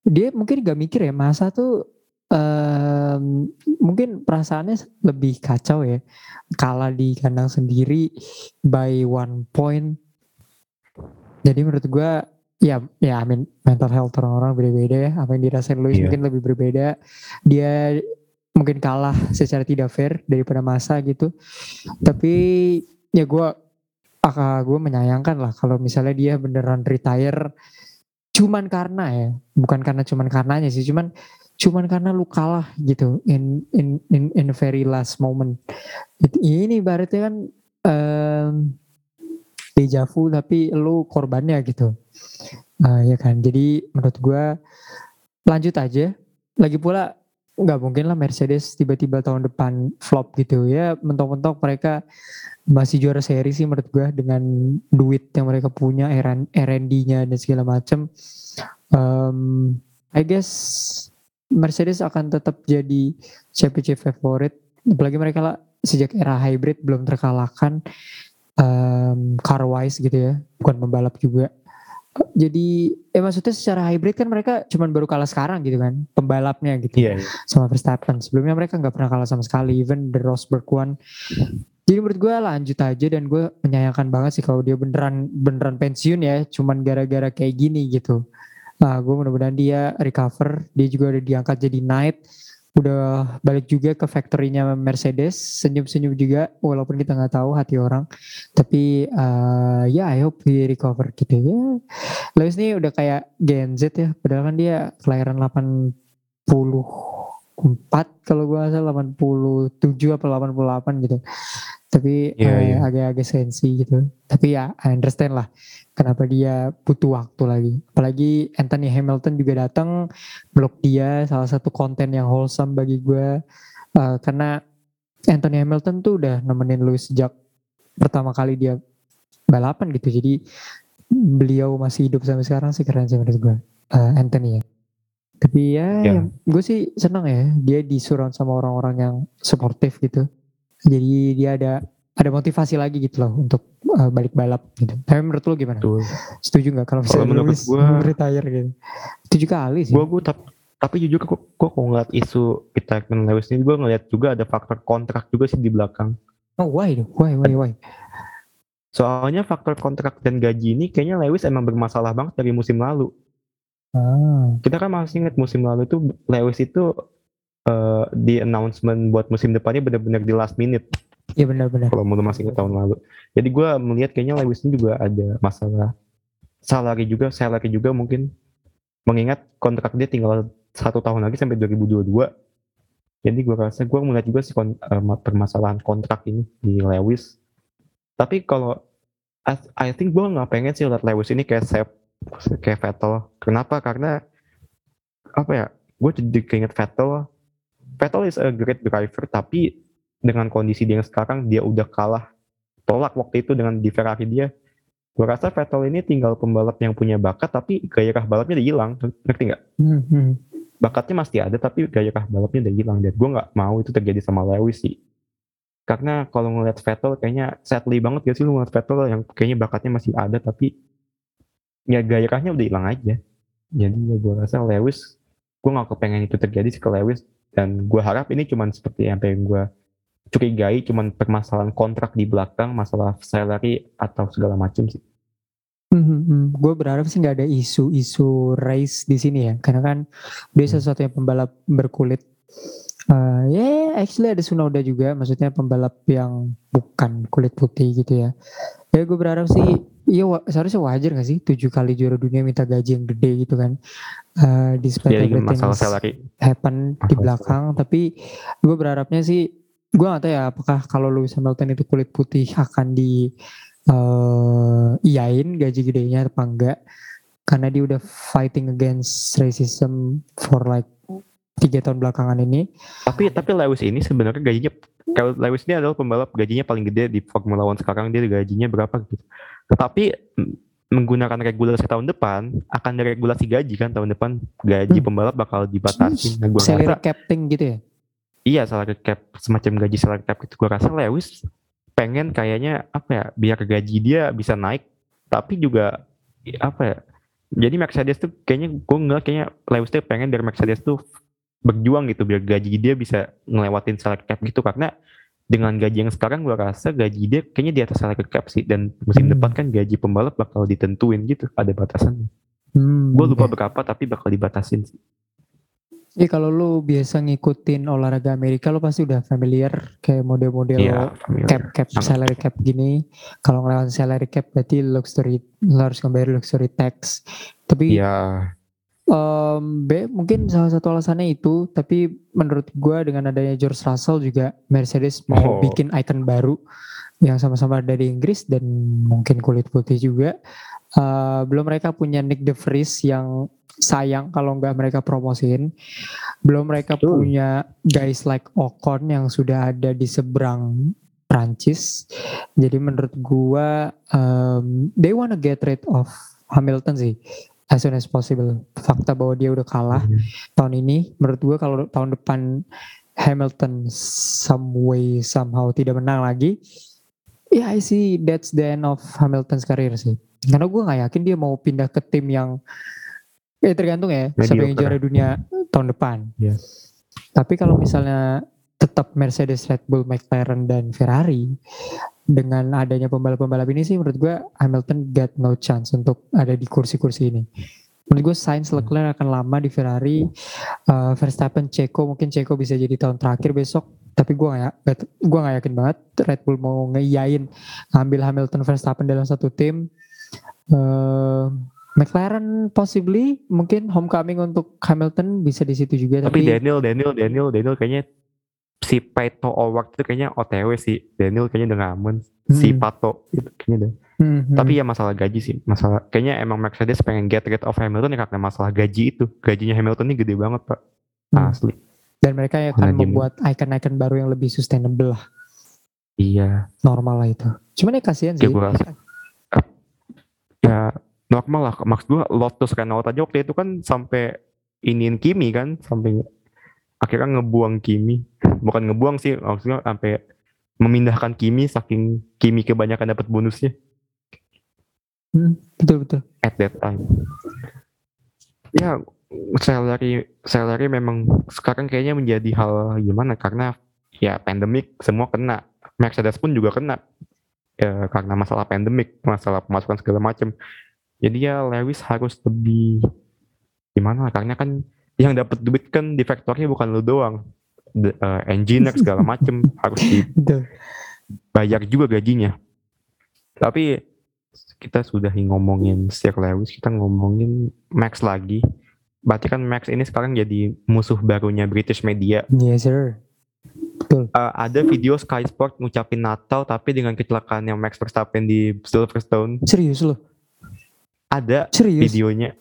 Speaker 2: Dia mungkin gak mikir ya masa tuh em, mungkin perasaannya lebih kacau ya. Kalah di kandang sendiri by one point. Jadi menurut gua ya ya I mean, mental health orang-orang beda-beda ya. Apa yang dirasain Luis
Speaker 1: Iya.
Speaker 2: mungkin lebih berbeda. Dia mungkin kalah secara tidak fair daripada masa gitu. Tapi ya gua uh, gue menyayangkan lah kalau misalnya dia beneran retire cuman karena ya bukan karena cuman karenanya sih cuman cuman karena lu kalah gitu in in in, in very last moment. Ini berarti kan um, deja vu tapi lu korbannya gitu. Uh, ya kan? Jadi menurut gue lanjut aja. Lagi pula nggak mungkin lah Mercedes tiba-tiba tahun depan flop gitu. Ya mentok-mentok mereka masih juara seri sih menurut gue dengan duit yang mereka punya R&D-nya dan segala macam um, I guess Mercedes akan tetap jadi championship favorite. Apalagi mereka lah sejak era hybrid belum terkalahkan um, car wise gitu ya. Bukan pembalap juga. Jadi eh maksudnya secara hybrid kan mereka cuma baru kalah sekarang gitu kan pembalapnya gitu.
Speaker 1: Yeah, yeah.
Speaker 2: sama Verstappen. Sebelumnya mereka nggak pernah kalah sama sekali. Even the Rosberg one. Jadi menurut gue lanjut aja dan gue menyayangkan banget sih kalau dia beneran beneran pensiun ya. Cuman gara-gara kayak gini gitu nah gue mudah-mudahan dia recover. Dia juga udah diangkat jadi knight. Udah balik juga ke factory-nya Mercedes. Senyum-senyum juga walaupun kita nggak tahu hati orang. Tapi uh, ya yeah, I hope he recover gitu ya. Lewis ini udah kayak Gen Z ya. Padahal kan dia kelahiran 84 kalau gue salah 87 apa 88 gitu. Tapi yeah, uh, yeah. agak-agak sensi gitu. Tapi ya I understand lah kenapa dia butuh waktu lagi. Apalagi Anthony Hamilton juga datang blok dia salah satu konten yang wholesome bagi gue uh, karena Anthony Hamilton tuh udah nemenin Lewis sejak pertama kali dia balapan gitu. Jadi beliau masih hidup sampai sekarang sih keren sih menurut gue uh, Anthony ya tapi ya, yeah. gue sih senang ya dia disuruh sama orang-orang yang supportive gitu jadi dia ada ada motivasi lagi gitu loh untuk uh, balik balap gitu. Tapi menurut lo gimana? Betul. Setuju nggak kalau misalnya
Speaker 1: menurut gue
Speaker 2: retire gitu? Setuju kali sih.
Speaker 1: Gue gue tapi tapi jujur kok kok ngeliat isu kita Lewis ini gue ngeliat juga ada faktor kontrak juga sih di belakang.
Speaker 2: Oh why Why why why?
Speaker 1: Soalnya faktor kontrak dan gaji ini kayaknya Lewis emang bermasalah banget dari musim lalu.
Speaker 2: Ah.
Speaker 1: Kita kan masih ingat musim lalu itu Lewis itu uh, di announcement buat musim depannya benar-benar di last minute.
Speaker 2: Iya benar-benar.
Speaker 1: Kalau mau masih ke tahun lalu. Jadi gue melihat kayaknya Lewis ini juga ada masalah salary juga, salary juga mungkin mengingat kontrak dia tinggal satu tahun lagi sampai 2022. Jadi gue rasa gue melihat juga sih kon, uh, permasalahan kontrak ini di Lewis. Tapi kalau I, I think gue nggak pengen sih lihat Lewis ini kayak Sep, kayak Vettel. Kenapa? Karena apa ya? Gue jadi keinget Vettel Vettel is a great driver tapi dengan kondisi dia yang sekarang dia udah kalah tolak waktu itu dengan di Ferrari dia gue rasa Vettel ini tinggal pembalap yang punya bakat tapi gairah balapnya udah hilang ngerti nggak
Speaker 2: mm-hmm.
Speaker 1: bakatnya masih ada tapi gairah balapnya udah hilang dan gue nggak mau itu terjadi sama Lewis sih karena kalau ngeliat Vettel kayaknya sadly banget gak sih lu ngeliat Vettel yang kayaknya bakatnya masih ada tapi ya gairahnya udah hilang aja jadi ya gue rasa Lewis gue gak kepengen itu terjadi sih ke Lewis dan gue harap ini cuman seperti yang pengen gue curigai cuman permasalahan kontrak di belakang masalah salary atau segala macam sih
Speaker 2: Hmm, gue berharap sih nggak ada isu-isu race di sini ya, karena kan dia hmm. satu yang pembalap berkulit. Uh, ya, yeah, actually ada Sunoda juga, maksudnya pembalap yang bukan kulit putih gitu ya. Ya gue berharap sih Iya seharusnya wajar gak sih? Tujuh kali juara dunia minta gaji yang gede gitu kan? Uh, despite
Speaker 1: ya, everything masalah salary.
Speaker 2: happen di belakang. tapi gue berharapnya sih gue gak tahu ya apakah kalau Lewis Hamilton itu kulit putih akan di uh, iyain gaji gedenya apa enggak karena dia udah fighting against racism for like tiga tahun belakangan ini.
Speaker 1: Tapi tapi Lewis ini sebenarnya gajinya kalau Lewis ini adalah pembalap gajinya paling gede di Formula One sekarang dia gajinya berapa gitu. Tetapi menggunakan regulasi tahun depan akan ada regulasi gaji kan tahun depan gaji hmm. pembalap bakal dibatasi.
Speaker 2: Nah, gua salary rasa, capting gitu ya?
Speaker 1: Iya salary cap semacam gaji salary cap itu gue rasa Lewis pengen kayaknya apa ya biar gaji dia bisa naik tapi juga apa ya jadi Mercedes tuh kayaknya gue nggak kayaknya Lewis tuh pengen dari Mercedes tuh berjuang gitu biar gaji dia bisa ngelewatin salary cap gitu karena dengan gaji yang sekarang gue rasa gaji dia kayaknya di atas salary cap sih dan musim hmm. depan kan gaji pembalap bakal ditentuin gitu ada batasan. Hmm, gue lupa okay. berapa tapi bakal dibatasin sih.
Speaker 2: Iya kalau lu biasa ngikutin olahraga Amerika lu pasti udah familiar kayak model-model
Speaker 1: familiar.
Speaker 2: cap cap
Speaker 1: Sangat.
Speaker 2: salary cap gini. Kalau ngelawan salary cap berarti luxury lu harus ngebayar luxury tax. Tapi
Speaker 1: Iya,
Speaker 2: em, B mungkin salah satu alasannya itu. Tapi menurut gua dengan adanya George Russell juga Mercedes mau
Speaker 1: Oh.
Speaker 2: bikin icon baru yang sama-sama dari Inggris dan mungkin kulit putih juga. Eh, belum mereka punya Nick De Vries yang sayang kalau nggak mereka promosiin. Belum mereka
Speaker 1: Betul.
Speaker 2: punya guys like Ocon yang sudah ada di seberang Prancis. Jadi menurut gua um, they wanna get rid of Hamilton sih as soon as possible. Fakta bahwa dia udah kalah tahun ini, menurut gua kalau tahun depan Hamilton some way somehow tidak menang lagi, ya I see that's the end of Hamilton's career sih. Karena gua nggak yakin dia mau pindah ke tim yang eh tergantung ya siapa yang juara dunia tahun depan.
Speaker 1: Iya.
Speaker 2: Tapi kalau misalnya tetap Mercedes, Red Bull, McLaren dan Ferrari dengan adanya pembalap-pembalap ini sih menurut gua Hamilton got no chance untuk ada di kursi-kursi ini. Menurut gue Sainz Leclerc akan lama di Ferrari, Uh, Verstappen, Ceko mungkin Ceko bisa jadi tahun terakhir besok. Tapi gue gak, gak- gua nggak yakin banget Red Bull mau ngeiyain ngambil Hamilton Verstappen dalam satu tim. Uh, McLaren possibly mungkin homecoming untuk Hamilton bisa di situ juga.
Speaker 1: Tapi
Speaker 2: Tapi,
Speaker 1: Daniel, Daniel, Daniel, Daniel kayaknya si Pato Award itu kayaknya OTW sih. Daniel kayaknya udah ngamen. Si
Speaker 2: Hmm.
Speaker 1: Pato itu kayaknya udah.
Speaker 2: Hmm, hmm.
Speaker 1: Tapi ya masalah gaji sih. Masalah kayaknya emang Mercedes pengen get rid of Hamilton ya karena masalah gaji itu. Gajinya Hamilton ini gede banget, Pak.
Speaker 2: Hmm.
Speaker 1: Asli.
Speaker 2: dan mereka akan
Speaker 1: Karena dia-
Speaker 2: membuat icon-icon baru yang lebih sustainable lah,
Speaker 1: Iya.
Speaker 2: normal lah itu. Cuman ya kasihan
Speaker 1: Ya
Speaker 2: sih.
Speaker 1: eh, ya normal lah. Maksud gue Lotus Renault aja waktu itu kan sampai iniin Kimi kan. Sampai akhirnya ngebuang Kimi. Bukan ngebuang sih. Maksudnya sampai memindahkan Kimi saking Kimi kebanyakan dapat bonusnya.
Speaker 2: Hmm, betul betul.
Speaker 1: at that time. Ya, salary salary memang sekarang kayaknya menjadi hal gimana karena ya pandemik semua kena. Mercedes pun juga kena ya, karena masalah pandemik, masalah pemasukan segala macam. Jadi ya Lewis harus lebih gimana karena kan yang dapat duit kan di factory bukan lu doang. The, eh, engineer segala macam harus dibayar juga gajinya. Tapi kita sudah ngomongin Sir Lewis, kita ngomongin Max lagi. Berarti kan Max ini sekarang jadi musuh barunya British media.
Speaker 2: Yes sir.
Speaker 1: Eh, ada video Sky Sport ngucapin Natal tapi dengan kecelakaan yang Max Verstappen di Silverstone.
Speaker 2: Serius loh.
Speaker 1: Ada
Speaker 2: Serius.
Speaker 1: videonya.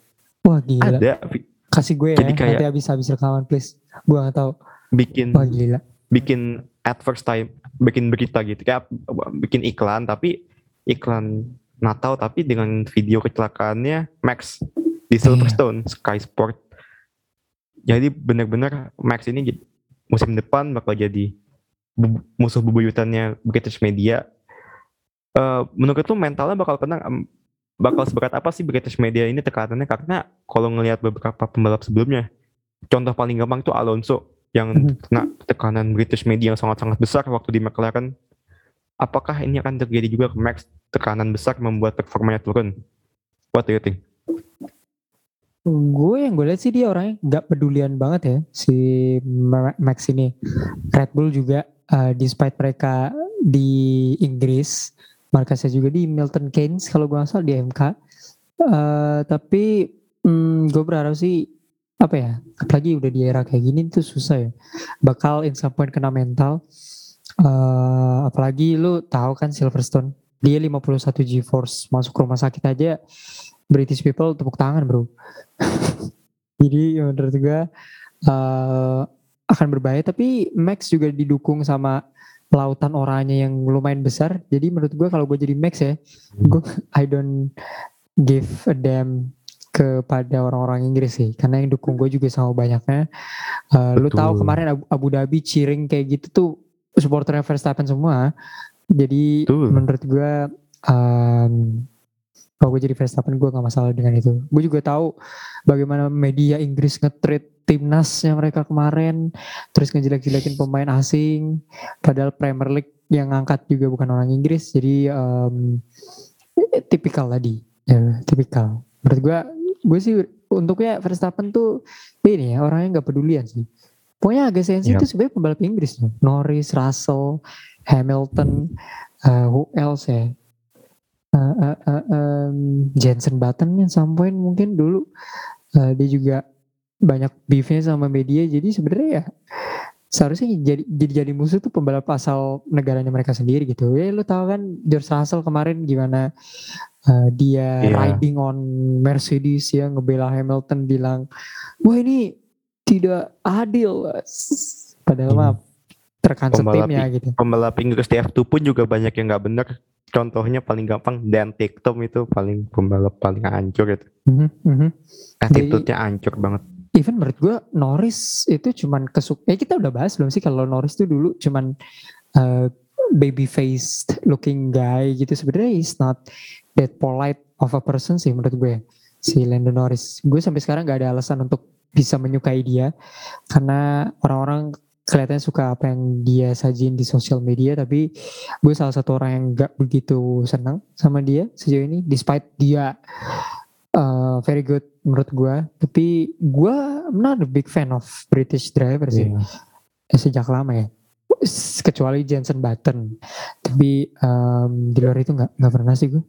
Speaker 2: Wah gila.
Speaker 1: Ada
Speaker 2: Kasih gue ya.
Speaker 1: Jadi kayak-
Speaker 2: nanti habis-habis rekaman please. Gue gak tahu.
Speaker 1: bikin
Speaker 2: Wah gila.
Speaker 1: bikin adverse time, bikin berita gitu kayak bikin iklan tapi iklan Natal tapi dengan video kecelakaannya Max di Silverstone Sky Sport. Jadi benar-benar Max ini musim depan bakal jadi musuh bebuyutannya British media. Eh, menurut lu mentalnya bakal kena bakal seberat apa sih British media ini tekanannya karena kalau ngelihat beberapa pembalap sebelumnya contoh paling gampang itu Alonso yang
Speaker 2: Mhm.
Speaker 1: kena tekanan British media yang sangat-sangat besar waktu di McLaren. Apakah ini akan terjadi juga ke Max tekanan besar membuat performanya turun? What do you think?
Speaker 2: Gue yang gue lihat sih dia orangnya gak pedulian banget ya si Ma- Max ini. Red Bull juga uh, despite mereka di Inggris, markasnya juga di Milton Keynes kalau gue salah di MK. Uh, tapi hmm, gue berharap sih apa ya, apalagi udah di era kayak gini tuh susah ya. Bakal in some point kena mental. Uh, apalagi lu tahu kan Silverstone, dia 51 G-force masuk rumah sakit aja British people tepuk tangan bro. Jadi menurut gue uh, akan berbahaya. Tapi Max juga didukung sama lautan oranye yang lumayan besar. Jadi menurut gue kalau gue jadi Max ya, gue I don't give a damn kepada orang-orang Inggris sih. Karena yang dukung gue juga sama banyaknya. Uh, lu tahu kemarin Abu, Abu Dhabi cheering kayak gitu tuh supporternya Verstappen semua. Jadi
Speaker 1: Betul.
Speaker 2: menurut gue um, kalau gue jadi Verstappen gue gak masalah dengan itu. Gue juga tahu bagaimana media Inggris nge-treat timnasnya mereka kemarin, terus ngejelek-jelekin pemain asing, padahal Premier League yang ngangkat juga bukan orang Inggris, jadi um, tipikal tadi, ya, tipikal. Menurut gue, gue sih untuknya Verstappen tuh ini ya orangnya nggak pedulian sih. Pokoknya agak sensi itu sebenarnya pembalap Inggris. Norris, Russell, Hamilton, uh, who else ya? Uh, uh, uh, um, Jensen Button yang some point mungkin dulu uh, dia juga banyak beefnya sama media jadi sebenarnya ya seharusnya jadi jadi jadi musuh tuh pembalap asal negaranya mereka sendiri gitu ya lu tahu kan George Russell kemarin gimana uh, dia
Speaker 1: Iya.
Speaker 2: riding on Mercedes ya ngebela Hamilton bilang wah ini tidak adil padahal
Speaker 1: Hmm.
Speaker 2: mah terkan
Speaker 1: Pembalap
Speaker 2: setimnya gitu
Speaker 1: Pembalap Inggris di F2 pun juga banyak yang nggak bener. Contohnya paling gampang Dan Ticktum itu paling pembalap paling hancur itu.
Speaker 2: Mhm, mhm.
Speaker 1: Attitude-nya hancur banget.
Speaker 2: Even menurut gue Norris itu cuman kesuk eh kita udah bahas belum sih kalau Norris tuh dulu cuman uh, baby faced looking guy gitu. Sebenarnya he's not that polite of a person sih menurut gue si Lando Norris. Gue sampai sekarang nggak ada alasan untuk bisa menyukai dia karena orang-orang kelihatannya suka apa yang dia sajin di sosial media tapi gue salah satu orang yang nggak begitu senang sama dia sejauh ini despite dia uh, very good menurut gue tapi gue not a big fan of British driver sih.
Speaker 1: Iya.
Speaker 2: Eh, sejak lama ya. Kecuali Jensen Button. Tapi um, di luar itu nggak nggak pernah sih gue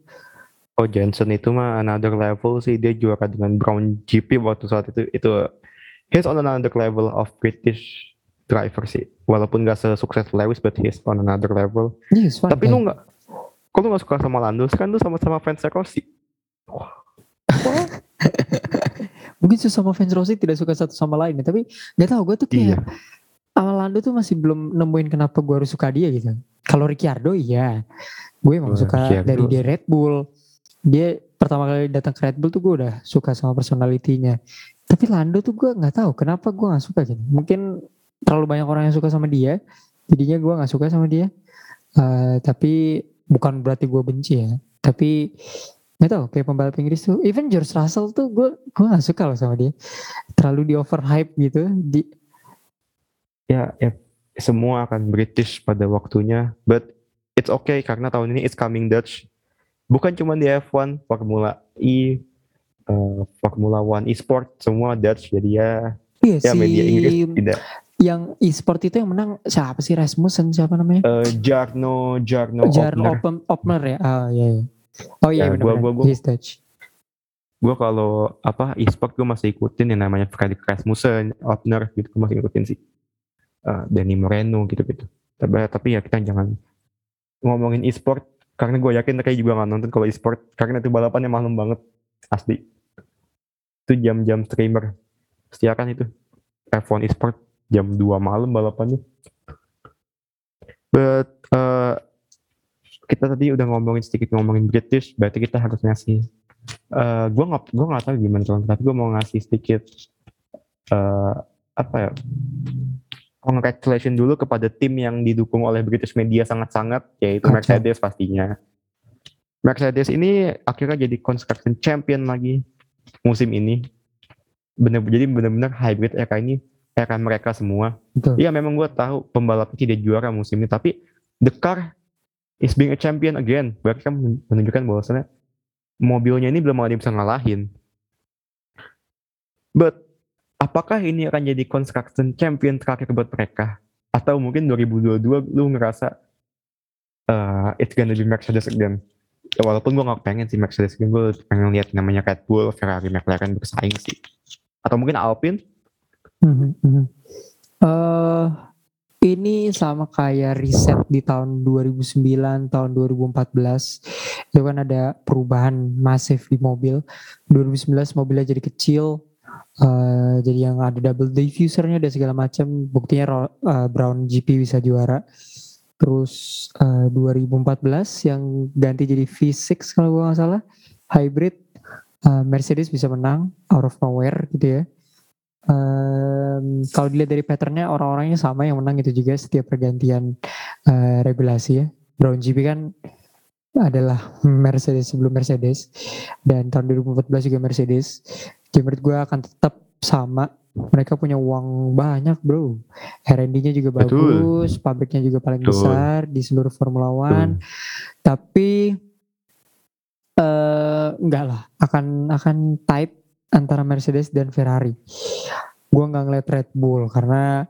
Speaker 1: Oh Johnson itu mah another level sih. Dia juara dengan Brown GP waktu saat itu. Itu he's on another level of British driver sih. Walaupun gak sesukses Lewis but he's on another level.
Speaker 2: Yes fun
Speaker 1: tapi lu nggak kok lu gak suka sama Lando kan lu sama-sama fans Rossi
Speaker 2: mungkin sesama fans Rossi tidak suka satu sama lain ya, tapi nggak tahu gue tuh kayak
Speaker 1: iya.
Speaker 2: Sama Lando tuh masih belum nemuin kenapa gue harus suka dia gitu. Kalau Ricciardo iya. Gue emang
Speaker 1: Wah,
Speaker 2: suka
Speaker 1: Ricciardo.
Speaker 2: dari dia Red Bull. Dia pertama kali datang ke Red Bull tuh gue udah suka sama personalitinya tapi Lando tuh gue nggak tahu kenapa gue nggak suka gitu. Mungkin terlalu banyak orang yang suka sama dia jadinya gue nggak suka sama dia. Eh, tapi bukan berarti gue benci ya. Tapi nggak tahu kayak pembalap Inggris tuh even George Russell tuh gue gue nggak suka loh sama dia. Terlalu di overhype gitu di
Speaker 1: ya ya semua akan British pada waktunya but it's okay karena tahun ini it's coming Dutch. Bukan cuma di F1 Formula E eh, Formula One e-sport semua Dutch jadi ya
Speaker 2: iya
Speaker 1: ya
Speaker 2: si
Speaker 1: media Inggris tidak.
Speaker 2: Yang e-sport itu yang menang siapa sih Rasmussen siapa namanya?
Speaker 1: Eh, Jarno Jarno
Speaker 2: Jarno
Speaker 1: Opner.
Speaker 2: Opner ya? Ah iya iya oh iya
Speaker 1: Ya,
Speaker 2: benar
Speaker 1: gua-
Speaker 2: benar
Speaker 1: gua- gua-
Speaker 2: he's Dutch.
Speaker 1: gue kalau apa e-sport gue masih ikutin yang namanya Fredrik Rasmussen Opner gitu gue masih ikutin sih. Eh, Danny Moreno gitu gitu tapi tapi ya kita jangan ngomongin e-sport karena gue yakin kayak juga nggak nonton kalau e-sport karena itu balapannya malam banget asli. Itu jam-jam streamer. Setiakan itu. F1 e-sport jam 2 malam balapannya. But eh, kita tadi udah ngomongin sedikit ngomongin British berarti kita harus ngasih eh gue nggak gue nggak tahu gimana teman tapi gue mau ngasih sedikit eh apa ya congratulation dulu kepada tim yang didukung oleh British media sangat-sangat yaitu
Speaker 2: Oke.
Speaker 1: Mercedes pastinya. Mercedes ini akhirnya jadi construction champion lagi musim ini. Bener jadi benar-benar hybrid era ini era mereka semua. Iya memang gue tahu pembalapnya tidak juara musim ini tapi the car is being a champion again. Berarti kan menunjukkan bahwasannya mobilnya ini belum ada yang bisa ngalahin. But apakah ini akan jadi construction champion terakhir buat mereka? Atau mungkin 2022 lu ngerasa uh, it's gonna be Mercedes again? Walaupun gue gak pengen sih Mercedes again gue pengen lihat namanya Red Bull, Ferrari, McLaren bersaing sih. Atau mungkin Alpine?
Speaker 2: Mhm, mhm. Eh, ini sama kayak riset di tahun 2009, tahun 2014. Itu kan ada perubahan masif di mobil. 2019 mobilnya jadi kecil. eh, jadi yang ada double diffusernya dan segala macam. Buktinya eh, Brown GP bisa juara. Terus eh, 2014 yang ganti jadi V6 kalau gue nggak salah. Hybrid. eh, Mercedes bisa menang out of nowhere gitu ya. Em, kalau dilihat dari patternnya orang-orangnya sama yang menang itu juga setiap pergantian eh, regulasi ya. Brown GP kan adalah Mercedes sebelum Mercedes dan tahun 2014 juga Mercedes. Jadi menurut gue akan tetap sama. Mereka punya uang banyak bro. R&D-nya juga
Speaker 1: Betul.
Speaker 2: bagus, pabriknya juga paling
Speaker 1: Betul.
Speaker 2: besar di seluruh Formula One. Tapi eh enggak lah, akan akan tight antara Mercedes dan Ferrari. Gue nggak ngeliat Red Bull karena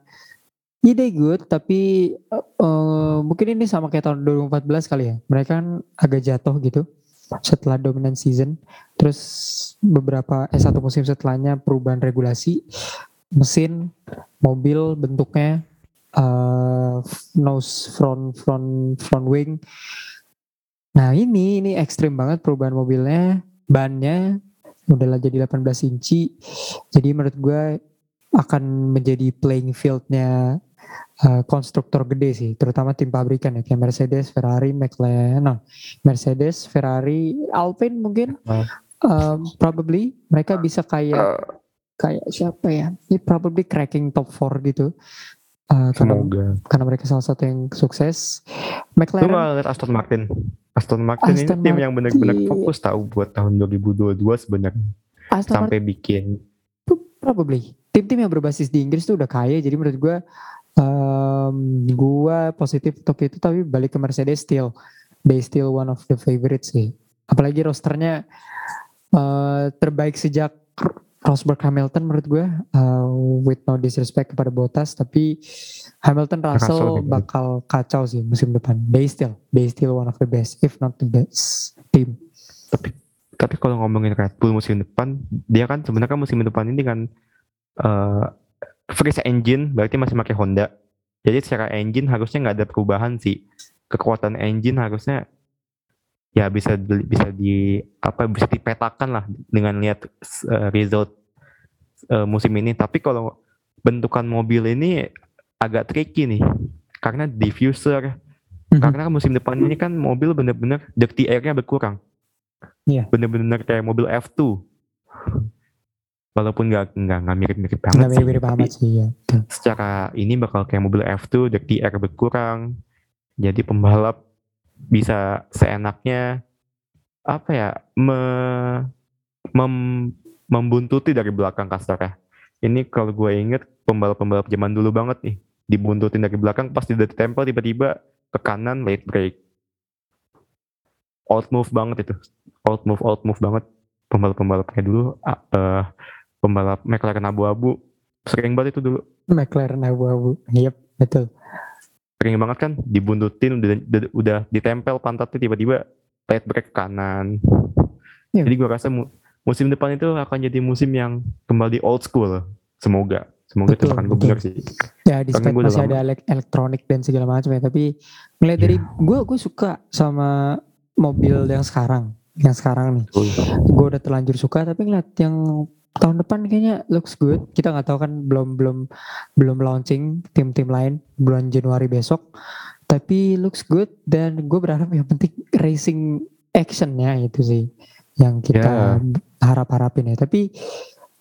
Speaker 2: ya they good tapi uh, mungkin ini sama kayak tahun 2014 kali ya. Mereka kan agak jatuh gitu setelah dominant season. Terus beberapa eh satu musim setelahnya perubahan regulasi mesin, mobil bentuknya uh, nose front front front wing. Nah ini ini ekstrim banget perubahan mobilnya, bannya udahlah jadi 18 inci. Jadi menurut gue akan menjadi playing fieldnya uh, konstruktor gede sih, terutama tim pabrikan ya kayak Mercedes, Ferrari, McLaren, no, Mercedes, Ferrari, Alpine mungkin, um, probably mereka bisa kayak kayak siapa ya? Ini probably cracking top 4 gitu. Uh, karena,
Speaker 1: Semoga.
Speaker 2: karena mereka salah satu yang sukses.
Speaker 1: Lu
Speaker 2: McLaren
Speaker 1: liat Aston Martin. Aston Martin
Speaker 2: Aston
Speaker 1: ini tim yang benar-benar
Speaker 2: Martin.
Speaker 1: fokus tahu buat tahun 2022 sebenarnya
Speaker 2: Aston
Speaker 1: sampai bikin
Speaker 2: Probably. Tim-tim yang berbasis di Inggris tuh udah kaya. Jadi menurut gue, um, gue positif untuk itu. Tapi balik ke Mercedes still, they still one of the favorites sih. Apalagi rosternya uh, terbaik sejak Rosberg Hamilton menurut gue. Uh, with no disrespect kepada Bottas, tapi Hamilton Russell
Speaker 1: Russell juga.
Speaker 2: bakal kacau sih musim depan. They still, they still one of the best, if not the best team.
Speaker 1: tapi tapi kalau ngomongin Red Bull musim depan dia kan sebenarnya kan musim depan ini kan eh freeze engine berarti masih pakai Honda jadi secara engine harusnya nggak ada perubahan sih kekuatan engine harusnya ya bisa bisa di apa bisa dipetakan lah dengan lihat eh, result eh, musim ini tapi kalau bentukan mobil ini agak tricky nih karena diffuser
Speaker 2: Mhm.
Speaker 1: karena musim depan ini kan mobil bener-bener dirty airnya berkurang
Speaker 2: Iya.
Speaker 1: bener-bener kayak mobil F2 walaupun nggak nggak nggak mirip-mirip banget
Speaker 2: Nggak mirip-mirip amat sih ya.
Speaker 1: Secara ini bakal kayak mobil F2 dirty air berkurang jadi pembalap bisa seenaknya apa ya me, mem- membuntuti dari belakang kasarnya ini kalau gue inget pembalap-pembalap zaman dulu banget nih dibuntutin dari belakang pas udah ditempel tiba-tiba ke kanan late break. Out move banget itu. Out move out move banget. Pembalap-pembalap kayak dulu eh, pembalap McLaren abu-abu. Sering banget itu dulu.
Speaker 2: McLaren abu-abu. Yep, betul.
Speaker 1: Sering banget kan dibuntutin udah, udah, udah ditempel pantatnya tiba-tiba late break ke kanan
Speaker 2: Iya.
Speaker 1: jadi gua rasa mu- musim depan itu akan jadi musim yang kembali old school semoga semoga
Speaker 2: Betul,
Speaker 1: tebakan gue benar sih
Speaker 2: Ya di
Speaker 1: Karena
Speaker 2: masih
Speaker 1: lama.
Speaker 2: ada elek- elektronik dan segala macam ya. Tapi ngeliat dari gue, gue suka sama mobil yang sekarang, yang sekarang nih. Gue udah terlanjur suka. Tapi ngeliat yang tahun depan kayaknya looks good. Kita nggak tahu kan belum belum belum launching tim-tim lain bulan Januari besok. Tapi looks good dan gue berharap yang penting racing actionnya itu sih yang kita harap-harapin ya. Tapi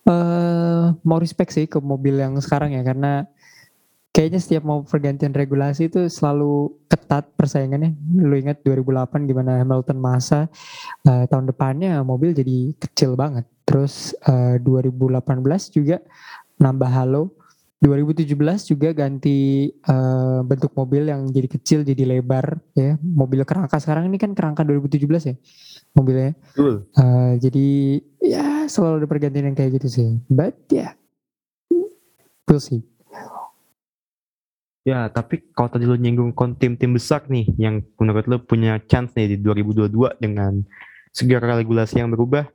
Speaker 2: eh mau respect sih ke mobil yang sekarang ya karena kayaknya setiap mau pergantian regulasi itu selalu ketat persaingannya. Lu ingat 2008 gimana Hamilton masa eh, tahun depannya mobil jadi kecil banget. Terus eh, 2018 juga nambah halo. 2017 juga ganti eh, bentuk mobil yang jadi kecil jadi lebar ya. Mobil kerangka sekarang ini kan kerangka 2017 ya mobilnya.
Speaker 1: Betul.
Speaker 2: Eh, jadi ya selalu ada pergantian yang kayak gitu sih. But ya, we'll see.
Speaker 1: Ya, tapi kalau tadi lu nyinggung kon tim-tim besar nih yang menurut lu punya chance nih di 2022 dengan segala regulasi yang berubah.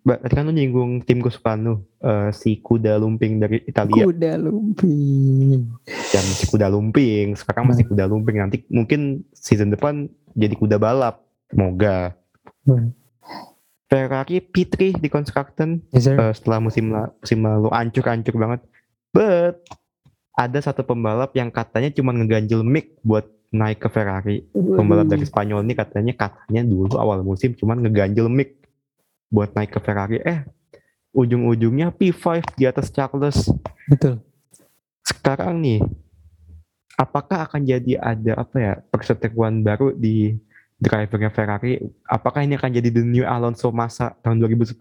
Speaker 1: Ba- Tadi kan lu nyinggung tim kesukaan lu, eh, si kuda lumping dari Italia
Speaker 2: Kuda lumping.
Speaker 1: yang si kuda lumping, sekarang masih kuda lumping nanti mungkin season depan jadi kuda balap. Semoga.
Speaker 2: Hmm.
Speaker 1: Ferrari P3 di construction
Speaker 2: Yes, sir.
Speaker 1: eh, setelah musim la- musim lalu ancur-ancur banget. But ada satu pembalap yang katanya cuma ngeganjel mic buat naik ke Ferrari. Pembalap dari Spanyol ini katanya katanya dulu awal musim cuma ngeganjel mic buat naik ke Ferrari. Eh ujung-ujungnya P5 di atas Charles.
Speaker 2: Betul.
Speaker 1: Sekarang nih apakah akan jadi ada apa ya perseteruan baru di drivernya Ferrari? Apakah ini akan jadi the new Alonso masa tahun 2010?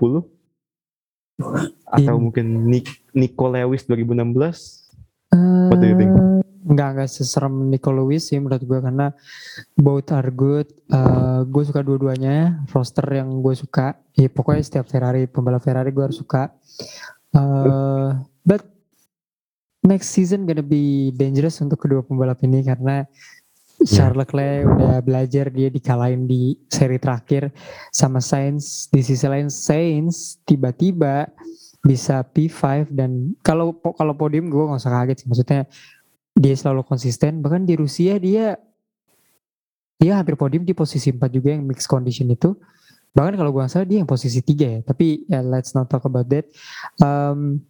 Speaker 1: Atau
Speaker 2: In-
Speaker 1: mungkin Nick, Nico Lewis 2016? What do you think?
Speaker 2: Eh, nggak nggak seserem Nico Lewis sih menurut gue karena both are good. Uh, gue suka dua-duanya. Roster yang gue suka. Ya pokoknya setiap Ferrari pembalap Ferrari gue harus suka. Uh, but next season gonna be dangerous untuk kedua pembalap ini karena Charles Leclerc udah belajar dia dikalahin di seri terakhir sama Sainz di sisi lain Sainz tiba-tiba bisa P5 dan kalau kalau podium gue nggak usah kaget sih. Maksudnya dia selalu konsisten. Bahkan di Rusia dia dia hampir podium di posisi 4 juga yang mixed condition itu. Bahkan kalau gue nggak salah dia yang posisi 3 ya. Tapi ya let's not talk about that. Um,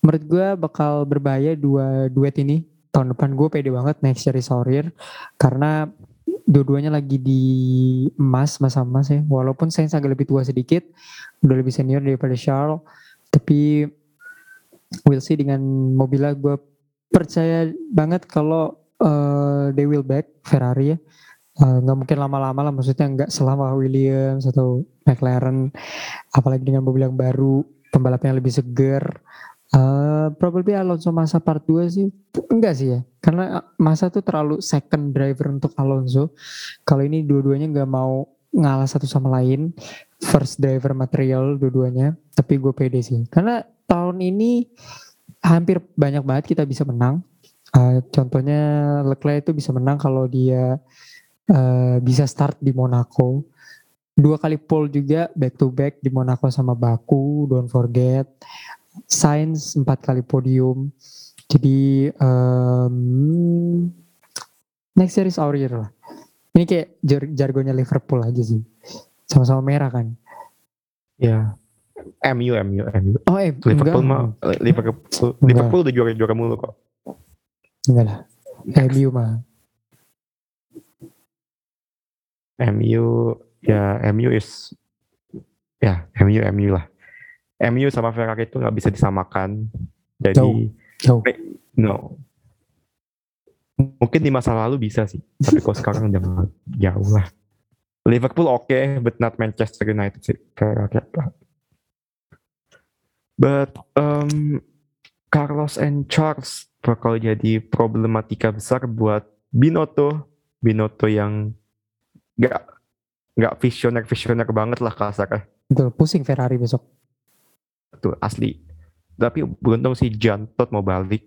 Speaker 2: menurut gue bakal berbahaya dua duet ini. Tahun depan gue pede banget next year is Saurir karena dua-duanya lagi di emas masa emas ya. Walaupun saya agak lebih tua sedikit udah lebih senior daripada Charles tapi we'll see dengan mobilnya gue percaya banget kalau uh, they will back Ferrari ya. Nggak uh, mungkin lama-lama lah. Maksudnya nggak selama Williams atau McLaren. Apalagi dengan mobil yang baru pembalap yang lebih seger. Uh, probably Alonso masa part 2 sih. Enggak sih ya. Karena masa tuh terlalu second driver untuk Alonso. Kalau ini dua-duanya nggak mau ngalah satu sama lain first driver material dua-duanya tapi gue pede sih. Karena tahun ini hampir banyak banget kita bisa menang. Uh, contohnya Leclerc itu bisa menang kalau dia uh, bisa start di Monaco. Dua kali pole juga back to back di Monaco sama Baku don't forget. Sainz empat kali podium. Jadi um, next series our year lah. Ini kayak jar jargonnya Liverpool aja sih sama-sama merah kan?
Speaker 1: Ya MU MU MU
Speaker 2: oh eh
Speaker 1: Liverpool mah Liverpool Liverpool udah juara juara mulu kok.
Speaker 2: Enggak lah. MU mah.
Speaker 1: MU ya MU is ya MU MU lah. MU sama Ferrari itu nggak bisa disamakan. Jadi
Speaker 2: jauh, jauh.
Speaker 1: no. Mungkin di masa lalu bisa sih tapi kalau sekarang udah jauh lah Liverpool oke okay, but not Manchester United sih But um, Carlos and Charles bakal jadi problematika besar buat Binotto, Binotto yang nggak nggak visioner visioner banget lah kasarnya.
Speaker 2: Betul, pusing Ferrari besok.
Speaker 1: Betul, asli. Tapi beruntung si John Todd mau balik.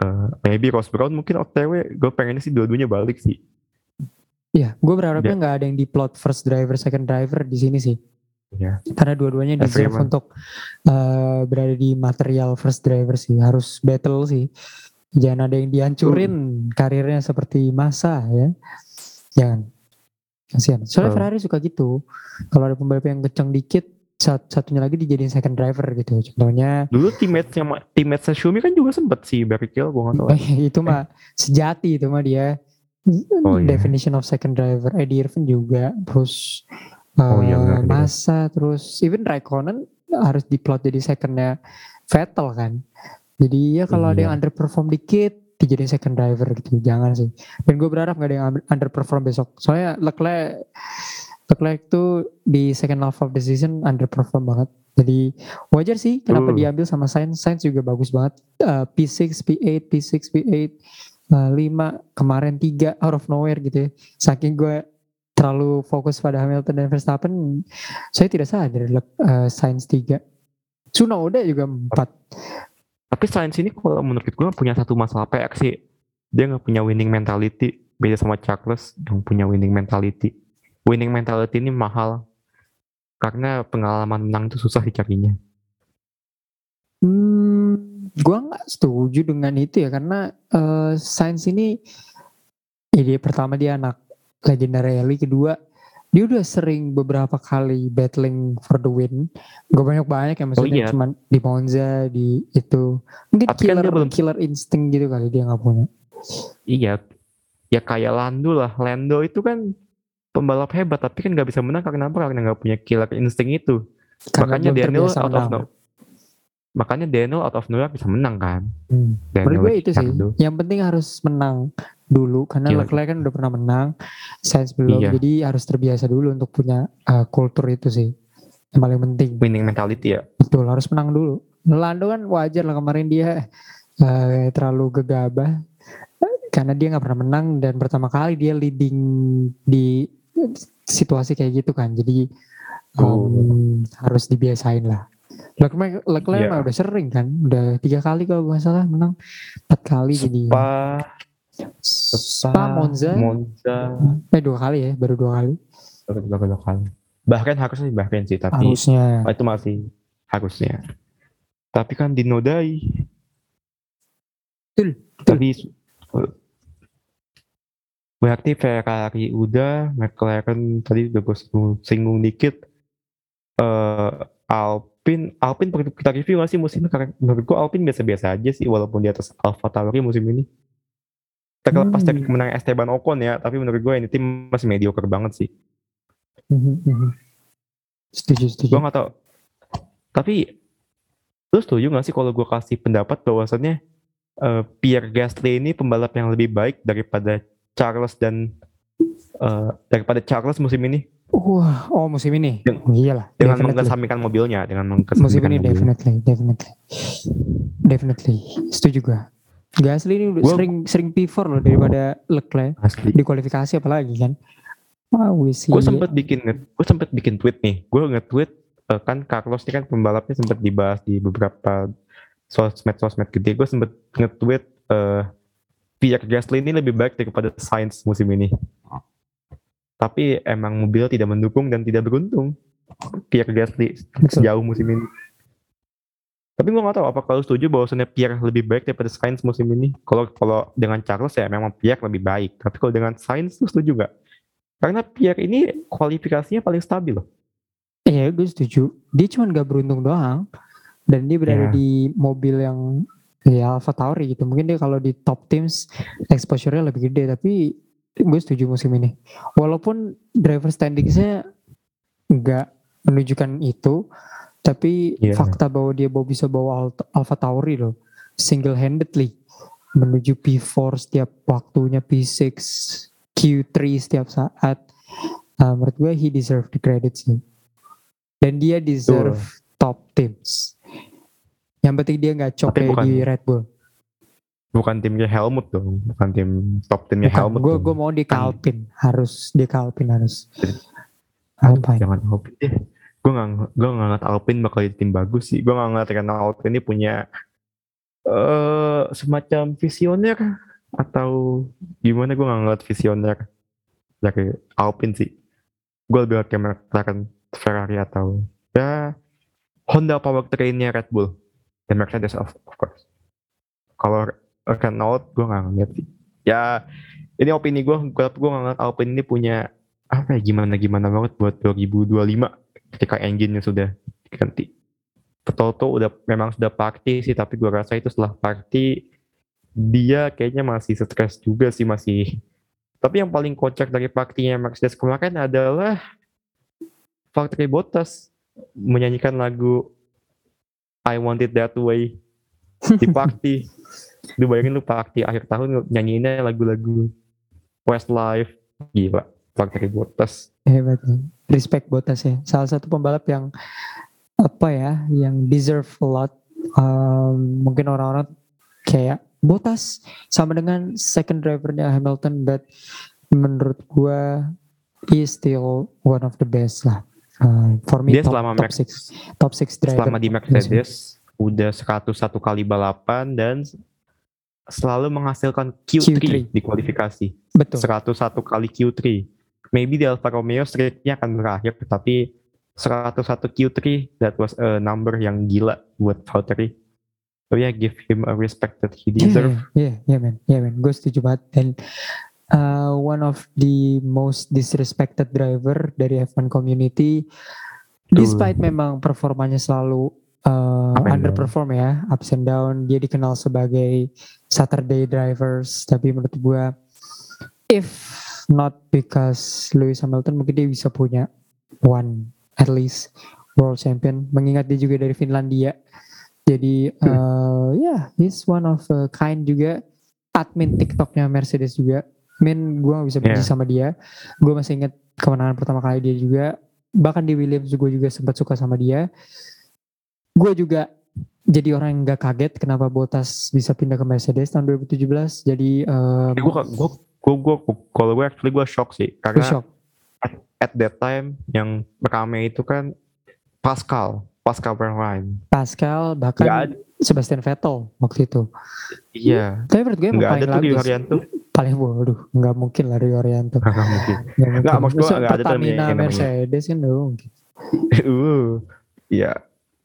Speaker 1: Uh, maybe Ross Brown mungkin OTW, gue pengennya sih dua-duanya balik sih.
Speaker 2: Iya, gue berharapnya nggak ada yang di plot first driver, second driver di sini sih.
Speaker 1: Ya.
Speaker 2: Karena dua-duanya deserve Everyone. untuk uh, berada di material first driver sih, harus battle sih. Jangan ada yang dihancurin uh. karirnya seperti masa ya. Jangan. Kasihan. Soalnya uh. Ferrari suka gitu. Kalau ada pembalap yang kencang dikit, sat satunya lagi dijadiin second driver gitu. Contohnya
Speaker 1: dulu teammate sama teammate Xiaomi kan juga sempet sih Barrichello gue gak tahu.
Speaker 2: itu mah sejati itu mah dia. Oh, iya. definition yeah. of second driver. Eddie Irvine juga terus oh, iya, uh, masa terus even Raikkonen harus diplot jadi secondnya Vettel kan jadi ya kalau iya. ada yang underperform dikit dijadiin second driver gitu jangan sih dan gue berharap gak ada yang underperform besok soalnya Leclerc Leclerc tuh di second half of the season underperform banget jadi wajar sih kenapa uh. diambil sama Sainz Sainz juga bagus banget uh, P6 P8 P6 P8 uh, 5 kemarin 3 out of nowhere gitu ya saking gue terlalu fokus pada Hamilton dan Verstappen, saya tidak sadar uh, Sainz 3. Tsunoda juga 4.
Speaker 1: Tapi Sainz ini kalau menurut gue punya satu masalah PR sih. Dia nggak punya winning mentality. Beda sama Charles yang punya winning mentality. Winning mentality ini mahal. Karena pengalaman menang itu susah dicarinya.
Speaker 2: Hmm, gue nggak setuju dengan itu ya. Karena uh, Sainz ini, ya dia pertama dia anak legendary rally kedua dia udah sering beberapa kali battling for the win. Gak banyak-banyak ya maksudnya oh, iya. cuman di Monza di itu mungkin Tapi kan killer kan belum... killer instinct gitu kali dia nggak punya.
Speaker 1: Iya. Ya kayak Lando lah. Lando itu kan pembalap hebat tapi kan nggak bisa menang karena apa karena nggak punya killer instinct itu. Karena makanya Daniel out of no makanya Daniel out of nowhere bisa menang kan
Speaker 2: hmm. Menurut gue itu sih yang penting harus menang dulu karena Gila. Leclerc kan udah pernah menang, Sainz belum, iya. jadi harus terbiasa dulu untuk punya uh, kultur itu sih yang paling penting.
Speaker 1: Winning mentality ya.
Speaker 2: Betul harus menang dulu. Lando kan wajar lah kemarin dia uh, terlalu gegabah. karena dia nggak pernah menang dan pertama kali dia leading di situasi kayak gitu kan jadi um, harus dibiasain lah Leclerc, Leclerc mah udah sering kan udah tiga kali kalau nggak salah menang empat kali jadi
Speaker 1: Spa,
Speaker 2: Spa, Monza
Speaker 1: Monza,
Speaker 2: eh dua kali ya baru dua kali
Speaker 1: berapa berapa kali. Bahkan harusnya bahkan sih, tapi
Speaker 2: harusnya
Speaker 1: Oh, itu masih harusnya. Tapi kan dinodai.
Speaker 2: Betul.
Speaker 1: Tapi berarti Ferrari udah, McLaren tadi udah gue singgung, singgung dikit. eh Alpine, Alpine perlu kita review nggak sih musim ini? Karena menurut gue Alpine biasa-biasa aja sih, walaupun di atas Alfa Tauri musim ini. Terlepas dari
Speaker 2: Hmm.
Speaker 1: kemenangan Esteban Ocon ya, tapi menurut gue ini tim masih mediocre banget sih.
Speaker 2: Mhm, mhm. setuju setuju
Speaker 1: gue nggak tahu tapi lu setuju gak sih kalau gue kasih pendapat bahwasannya eh, Pierre Gasly ini pembalap yang lebih baik daripada Charles dan eh, daripada Charles musim ini
Speaker 2: wah oh musim ini
Speaker 1: Deng-
Speaker 2: oh, iyalah
Speaker 1: dengan mengesampingkan mobilnya dengan
Speaker 2: musim
Speaker 1: mengesampingkan
Speaker 2: ini
Speaker 1: mobilnya.
Speaker 2: definitely definitely definitely setuju gua Gasly ini udah sering sering P4 loh daripada Leclerc
Speaker 1: Asli.
Speaker 2: di kualifikasi apalagi kan wah wis
Speaker 1: Gue sempet bikin gue sempet bikin tweet nih. Gue nge-tweet eh, kan Carlos ini kan pembalapnya sempet dibahas di beberapa sosmed sosmed gede. Gue sempet nge-tweet eh, Pierre Gasly ini lebih baik daripada Sainz musim ini. Tapi emang mobil tidak mendukung dan tidak beruntung. Pierre Gasly sejauh musim ini. Tapi gue gak tahu apa kalau setuju bahwasannya Pierre lebih baik daripada Sainz musim ini. Kalau kalau dengan Charles ya memang Pierre lebih baik. Tapi kalau dengan Sainz lu setuju gak? Karena Pierre ini kualifikasinya paling stabil loh.
Speaker 2: Iya gue setuju dia cuma gak beruntung doang dan dia berada
Speaker 1: Iya.
Speaker 2: di mobil yang ya Alfa Tauri gitu mungkin dia kalau di top teams exposure-nya lebih gede tapi gue setuju musim ini. Walaupun driver standingsnya nggak menunjukkan itu tapi
Speaker 1: Iya.
Speaker 2: fakta bahwa dia bawa bisa bawa Alfa Tauri loh single handedly menuju P4 setiap waktunya P6 Q3 setiap saat. Uh, menurut gue he deserve the credit sih. Dan dia deserve top teams. Yang penting dia nggak cok
Speaker 1: Tapi
Speaker 2: kayak
Speaker 1: bukan-
Speaker 2: di Red Bull
Speaker 1: Bukan timnya Helmut dong, bukan tim top timnya Helmut.
Speaker 2: gue gue mau di Alpine harus di Alpine harus Alpine
Speaker 1: jangan Alpine deh. Gue gak, gue gak ngeliat Alpine bakal jadi tim bagus sih. Gue gak ngeliat karena Alpine ini punya eh semacam visioner atau gimana gue gak ngeliat visioner dari Alpine sih. Gue lebih kayak McLaren, Ferrari atau ya Honda powertrainnya Red Bull dan Mercedes of, of course. Kalau Renault gue gak ngeliat sih. Ya ini opini gue, gue gue gak ngeliat Alpine ini punya apa ya gimana gimana banget buat 2025 ketika engine-nya sudah diganti. Toto udah memang sudah party sih tapi gua rasa itu setelah party dia kayaknya masih stres juga sih masih. Tapi yang paling kocak dari partinya Mercedes kemarin adalah Valtteri Bottas menyanyikan lagu I Want It That Way di party. Lu bayangin lu party akhir tahun nyanyiinnya lagu-lagu Westlife. Gila, Valtteri Bottas.
Speaker 2: hebat respect Bottas ya. Salah satu pembalap yang apa ya yang deserve a lot. Um, mungkin orang-orang kayak Bottas sama dengan second drivernya Hamilton but menurut gua he is still one of the best lah. Uh, for me
Speaker 1: Dia
Speaker 2: top,
Speaker 1: selama
Speaker 2: top
Speaker 1: Max-
Speaker 2: six top six driver.
Speaker 1: selama di Mercedes udah 101 kali balapan dan selalu menghasilkan Q3,
Speaker 2: Q3.
Speaker 1: di kualifikasi.
Speaker 2: betul
Speaker 1: 101 kali Q3. Maybe di Alfa Romeo streaknya akan berakhir tapi 101 Q3 that was a number yang gila buat Valtteri. So yeah, give him a respect that he deserve.
Speaker 2: Iya, iya, man, iya, man. Gue setuju banget. Dan uh, one of the most disrespected driver dari F1 community, despite memang performanya selalu uh, underperform ya, ups and down. Dia dikenal sebagai Saturday drivers, tapi menurut gue, if not because Lewis Hamilton, mungkin dia bisa punya one at least world champion. Mengingat dia juga dari Finlandia. Jadi uh, ya he's one of a kind juga admin TikToknya Mercedes juga. Min gue gak bisa benci
Speaker 1: Yeah.
Speaker 2: sama dia. Gue masih inget kemenangan pertama kali dia juga. Bahkan di Williams gue juga sempat suka sama dia. Gue juga jadi orang yang nggak kaget kenapa Bottas bisa pindah ke Mercedes tahun 2017. Jadi um,
Speaker 1: gue gue gue gue kalau gue actually gue shock sih
Speaker 2: gue
Speaker 1: karena
Speaker 2: shock.
Speaker 1: at that time yang rame itu kan Pascal Pascal Wehrlein
Speaker 2: Pascal bahkan
Speaker 1: ada
Speaker 2: Sebastian Vettel waktu itu.
Speaker 1: iya
Speaker 2: Tapi menurut gue
Speaker 1: nggak ada tuh di. Haryanto
Speaker 2: Paling bodoh. Nggak mungkin lah Rio Haryanto.
Speaker 1: nggak mungkin
Speaker 2: Nggak mungkin.
Speaker 1: maksud
Speaker 2: Masa
Speaker 1: nggak ada
Speaker 2: Pertamina Mercedes kan dong.
Speaker 1: uh ya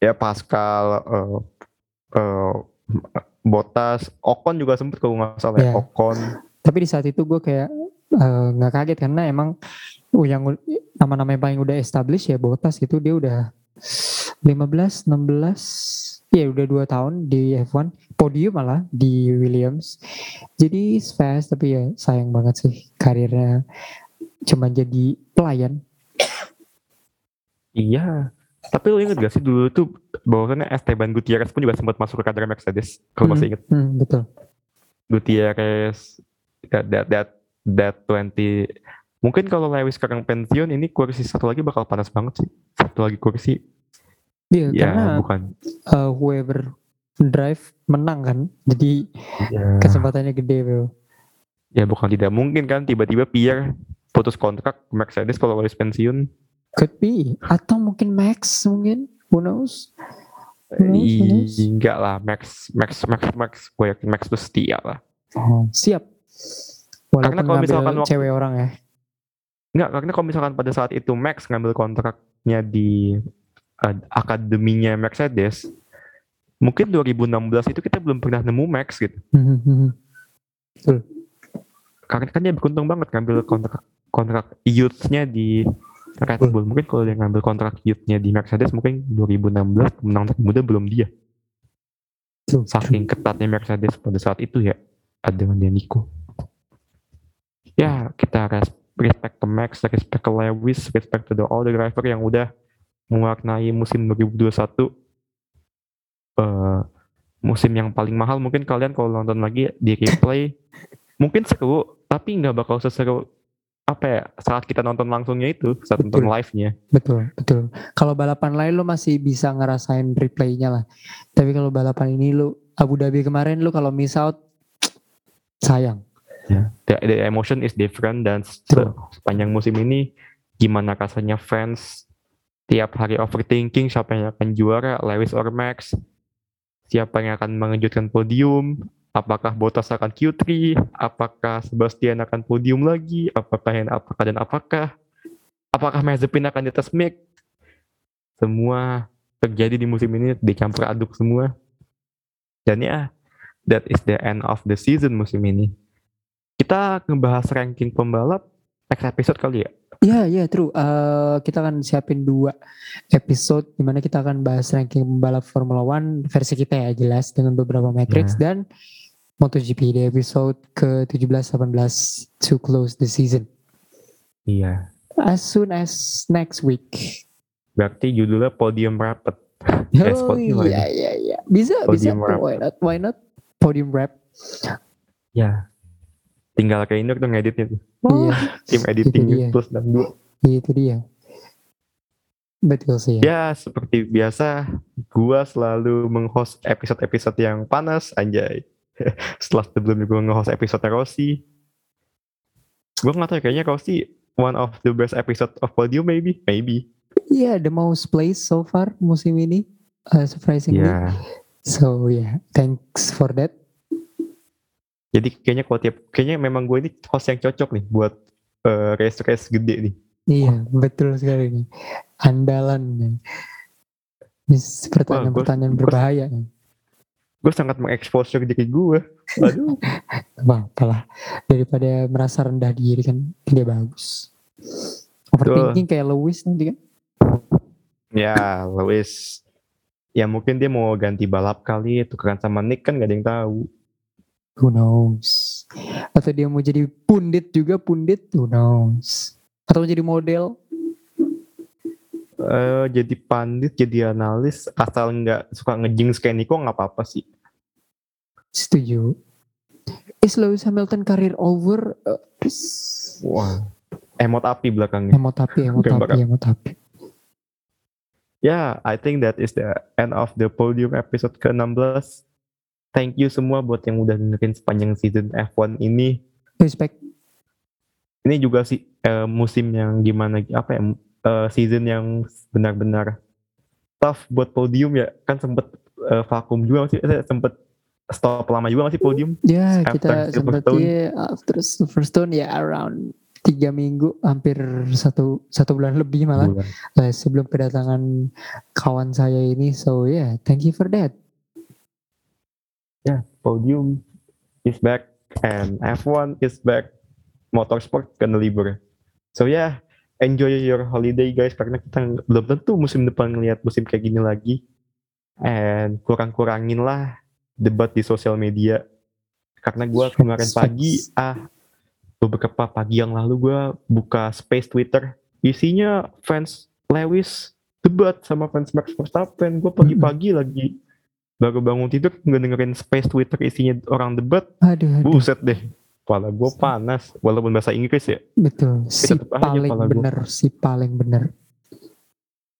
Speaker 1: ya Pascal uh, uh, Botas Ocon juga sempet kalau nggak salah ya
Speaker 2: Iya.
Speaker 1: Ocon
Speaker 2: Tapi di saat itu gue kayak eh, nggak kaget karena emang uh, yang nama-nama yang paling udah established ya Bottas itu dia udah 15, 16, ya udah dua tahun di F1, podium malah di Williams. Jadi fast tapi ya sayang banget sih karirnya cuma jadi pelayan.
Speaker 1: iya tapi lu inget gak sih dulu tuh bahwasannya Esteban Gutierrez pun juga sempat masuk ke kader Mercedes kalau masih inget
Speaker 2: Hmm, betul.
Speaker 1: Gutierrez that that that, that 20 mungkin kalau Lewis sekarang pensiun ini kursi satu lagi bakal panas banget sih satu lagi kursi
Speaker 2: Iya,
Speaker 1: ya
Speaker 2: karena
Speaker 1: bukan
Speaker 2: eh, whoever drive menang kan. Jadi
Speaker 1: ya,
Speaker 2: kesempatannya gede, Bro.
Speaker 1: ya bukan tidak mungkin kan tiba-tiba Pierre putus kontrak Mercedes kalau Lewis pensiun
Speaker 2: Could be. Atau mungkin Max mungkin. Who knows? Who knows? Who knows?
Speaker 1: Ih, enggak lah Max Max Max Max gue yakin Max tuh setia lah
Speaker 2: Oh, siap. Walaupun
Speaker 1: Karena kalau misalkan waktu-
Speaker 2: cewek orang ya.
Speaker 1: Enggak, karena kalau misalkan pada saat itu Max ngambil kontraknya di eh, akademinya Mercedes, mungkin 2016 itu kita belum pernah nemu Max gitu. Karena kan dia beruntung banget ngambil kontrak kontrak youth-nya di Red. Bull. Mungkin kalau dia ngambil kontrak youth-nya di Mercedes, mungkin 2016 pemenang termuda belum dia. Saking ketatnya Mercedes pada saat itu ya, dengan dia Nico. Ya, kita res- respect ke Max, respect ke Lewis, respect to the all the driver yang udah mewarnai musim 2021 eh musim yang paling mahal mungkin kalian kalau nonton lagi di replay mungkin seru tapi nggak bakal seseru apa ya saat kita nonton langsungnya itu saat nonton
Speaker 2: Betul.
Speaker 1: live-nya
Speaker 2: Betul, betul. Kalau balapan lain lu masih bisa ngerasain replaynya lah. Tapi kalau balapan ini lu Abu Dhabi kemarin lu kalau miss out sayang.
Speaker 1: the, the emotion is different dan se-
Speaker 2: True.
Speaker 1: sepanjang musim ini gimana rasanya fans tiap hari overthinking siapa yang akan juara Lewis or Max siapa yang akan mengejutkan podium apakah Bottas akan Q3 apakah Sebastian akan podium lagi? Apakah yang apakah dan apakah? Apakah Mazepin akan di atas Mick semua terjadi di musim ini dicampur aduk semua. Dan ya that is the end of the season musim ini. Kita ngebahas ranking pembalap next episode kali ya?
Speaker 2: Iya, iya, true. Eh, kita akan siapin dua episode di mana kita akan bahas ranking pembalap Formula One versi kita ya jelas dengan beberapa matrix dan MotoGP di episode ke-17 18 to close the season.
Speaker 1: iya
Speaker 2: As soon as next week.
Speaker 1: berarti judulnya podium rapid Eh,
Speaker 2: Oh iya iya iya. Bisa bisa
Speaker 1: Podium rap.
Speaker 2: why not? Why not? Podium rap.
Speaker 1: ya tinggal ke Induk tuh ngeditnya tuh
Speaker 2: Iya,
Speaker 1: tim editing
Speaker 2: dia.
Speaker 1: plus dan dua
Speaker 2: itu dia. Betul sih ya.
Speaker 1: ya seperti biasa gua selalu meng-host episode-episode yang panas anjay setelah sebelumnya gua nge-host episode Rossi gua nggak tahu ya, kayaknya Rossi one of the best episode of podium maybe maybe
Speaker 2: Iya, the most place so far musim ini. Uh, surprisingly.
Speaker 1: ya
Speaker 2: So yeah, thanks for that.
Speaker 1: jadi kayaknya kalau tiap kayaknya memang gue ini host yang cocok nih buat eh, race-race gede nih
Speaker 2: Iya, betul sekali nih. Andalan. nih. Ini pertanyaan-pertanyaan berbahaya. nih.
Speaker 1: Gue sangat mengeksposur diri gue aduh
Speaker 2: Apa apalah daripada merasa rendah diri kan dia bagus. Overthinking kayak Lewis nanti kan.
Speaker 1: Ya, Lewis. Ya mungkin dia mau ganti balap kali, tukeran sama Nick kan gak ada yang tahu.
Speaker 2: Who knows? Atau dia mau jadi pundit juga pundit? Who knows? Atau mau jadi model?
Speaker 1: Eh jadi pandit, jadi analis, asal nggak suka ngejing kayak Nico nggak apa-apa sih.
Speaker 2: Setuju. Is Lewis Hamilton karir over? Uh,
Speaker 1: Wah, emot api belakangnya.
Speaker 2: emot api, emot
Speaker 1: Gambar.
Speaker 2: api, emot api.
Speaker 1: yeah, I think that is the end of the podium episode ke-16. Thank you semua buat yang udah dengerin sepanjang season F1 ini.
Speaker 2: Respect.
Speaker 1: Ini juga sih uh, musim yang gimana apa ya uh, season yang benar-benar tough buat podium ya kan sempet uh, vakum juga masih sempet stop lama juga masih podium?
Speaker 2: Ya kita sempat ya after Silverstone ya around tiga minggu hampir satu satu bulan lebih malah bulan. Uh, sebelum kedatangan kawan saya ini. So yeah thank you for that.
Speaker 1: Ya yeah, podium is back and F1 is back. Motorsport kena libur. So yeah enjoy your holiday guys karena kita belum tentu musim depan ngelihat musim kayak gini lagi. And kurang-kurangin lah debat di sosial media. Karena gue kemarin pagi ah beberapa pagi yang lalu gue buka space Twitter. Isinya fans Lewis debat sama fans Max Verstappen. Gue pagi-pagi lagi baru bangun tidur nggak dengerin space Twitter isinya orang debat.
Speaker 2: Aduh, aduh.
Speaker 1: buset deh kepala gue panas walaupun bahasa Inggris ya.
Speaker 2: Betul si paling bener si paling bener.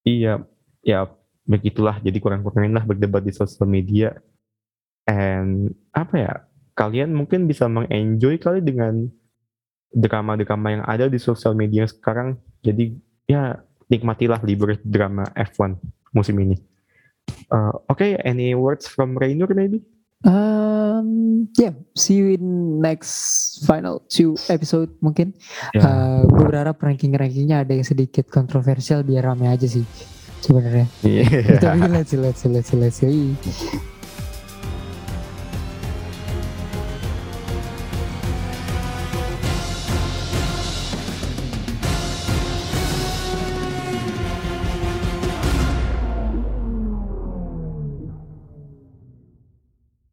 Speaker 1: Iya ya begitulah. Jadi kurang-kurangin lah berdebat di sosial media and apa ya kalian mungkin bisa mengenjoy kali dengan drama-drama yang ada di sosial media sekarang jadi ya nikmatilah libur drama F1 musim ini uh, oke okay, any words from Rainer maybe
Speaker 2: Um, yeah, see you in next final two episode mungkin. Yeah. Uh, gue berharap ranking-rankingnya ada yang sedikit kontroversial biar rame aja sih sebenarnya.
Speaker 1: Yeah.
Speaker 2: Tapi let's see, let's see, let's see, let's see.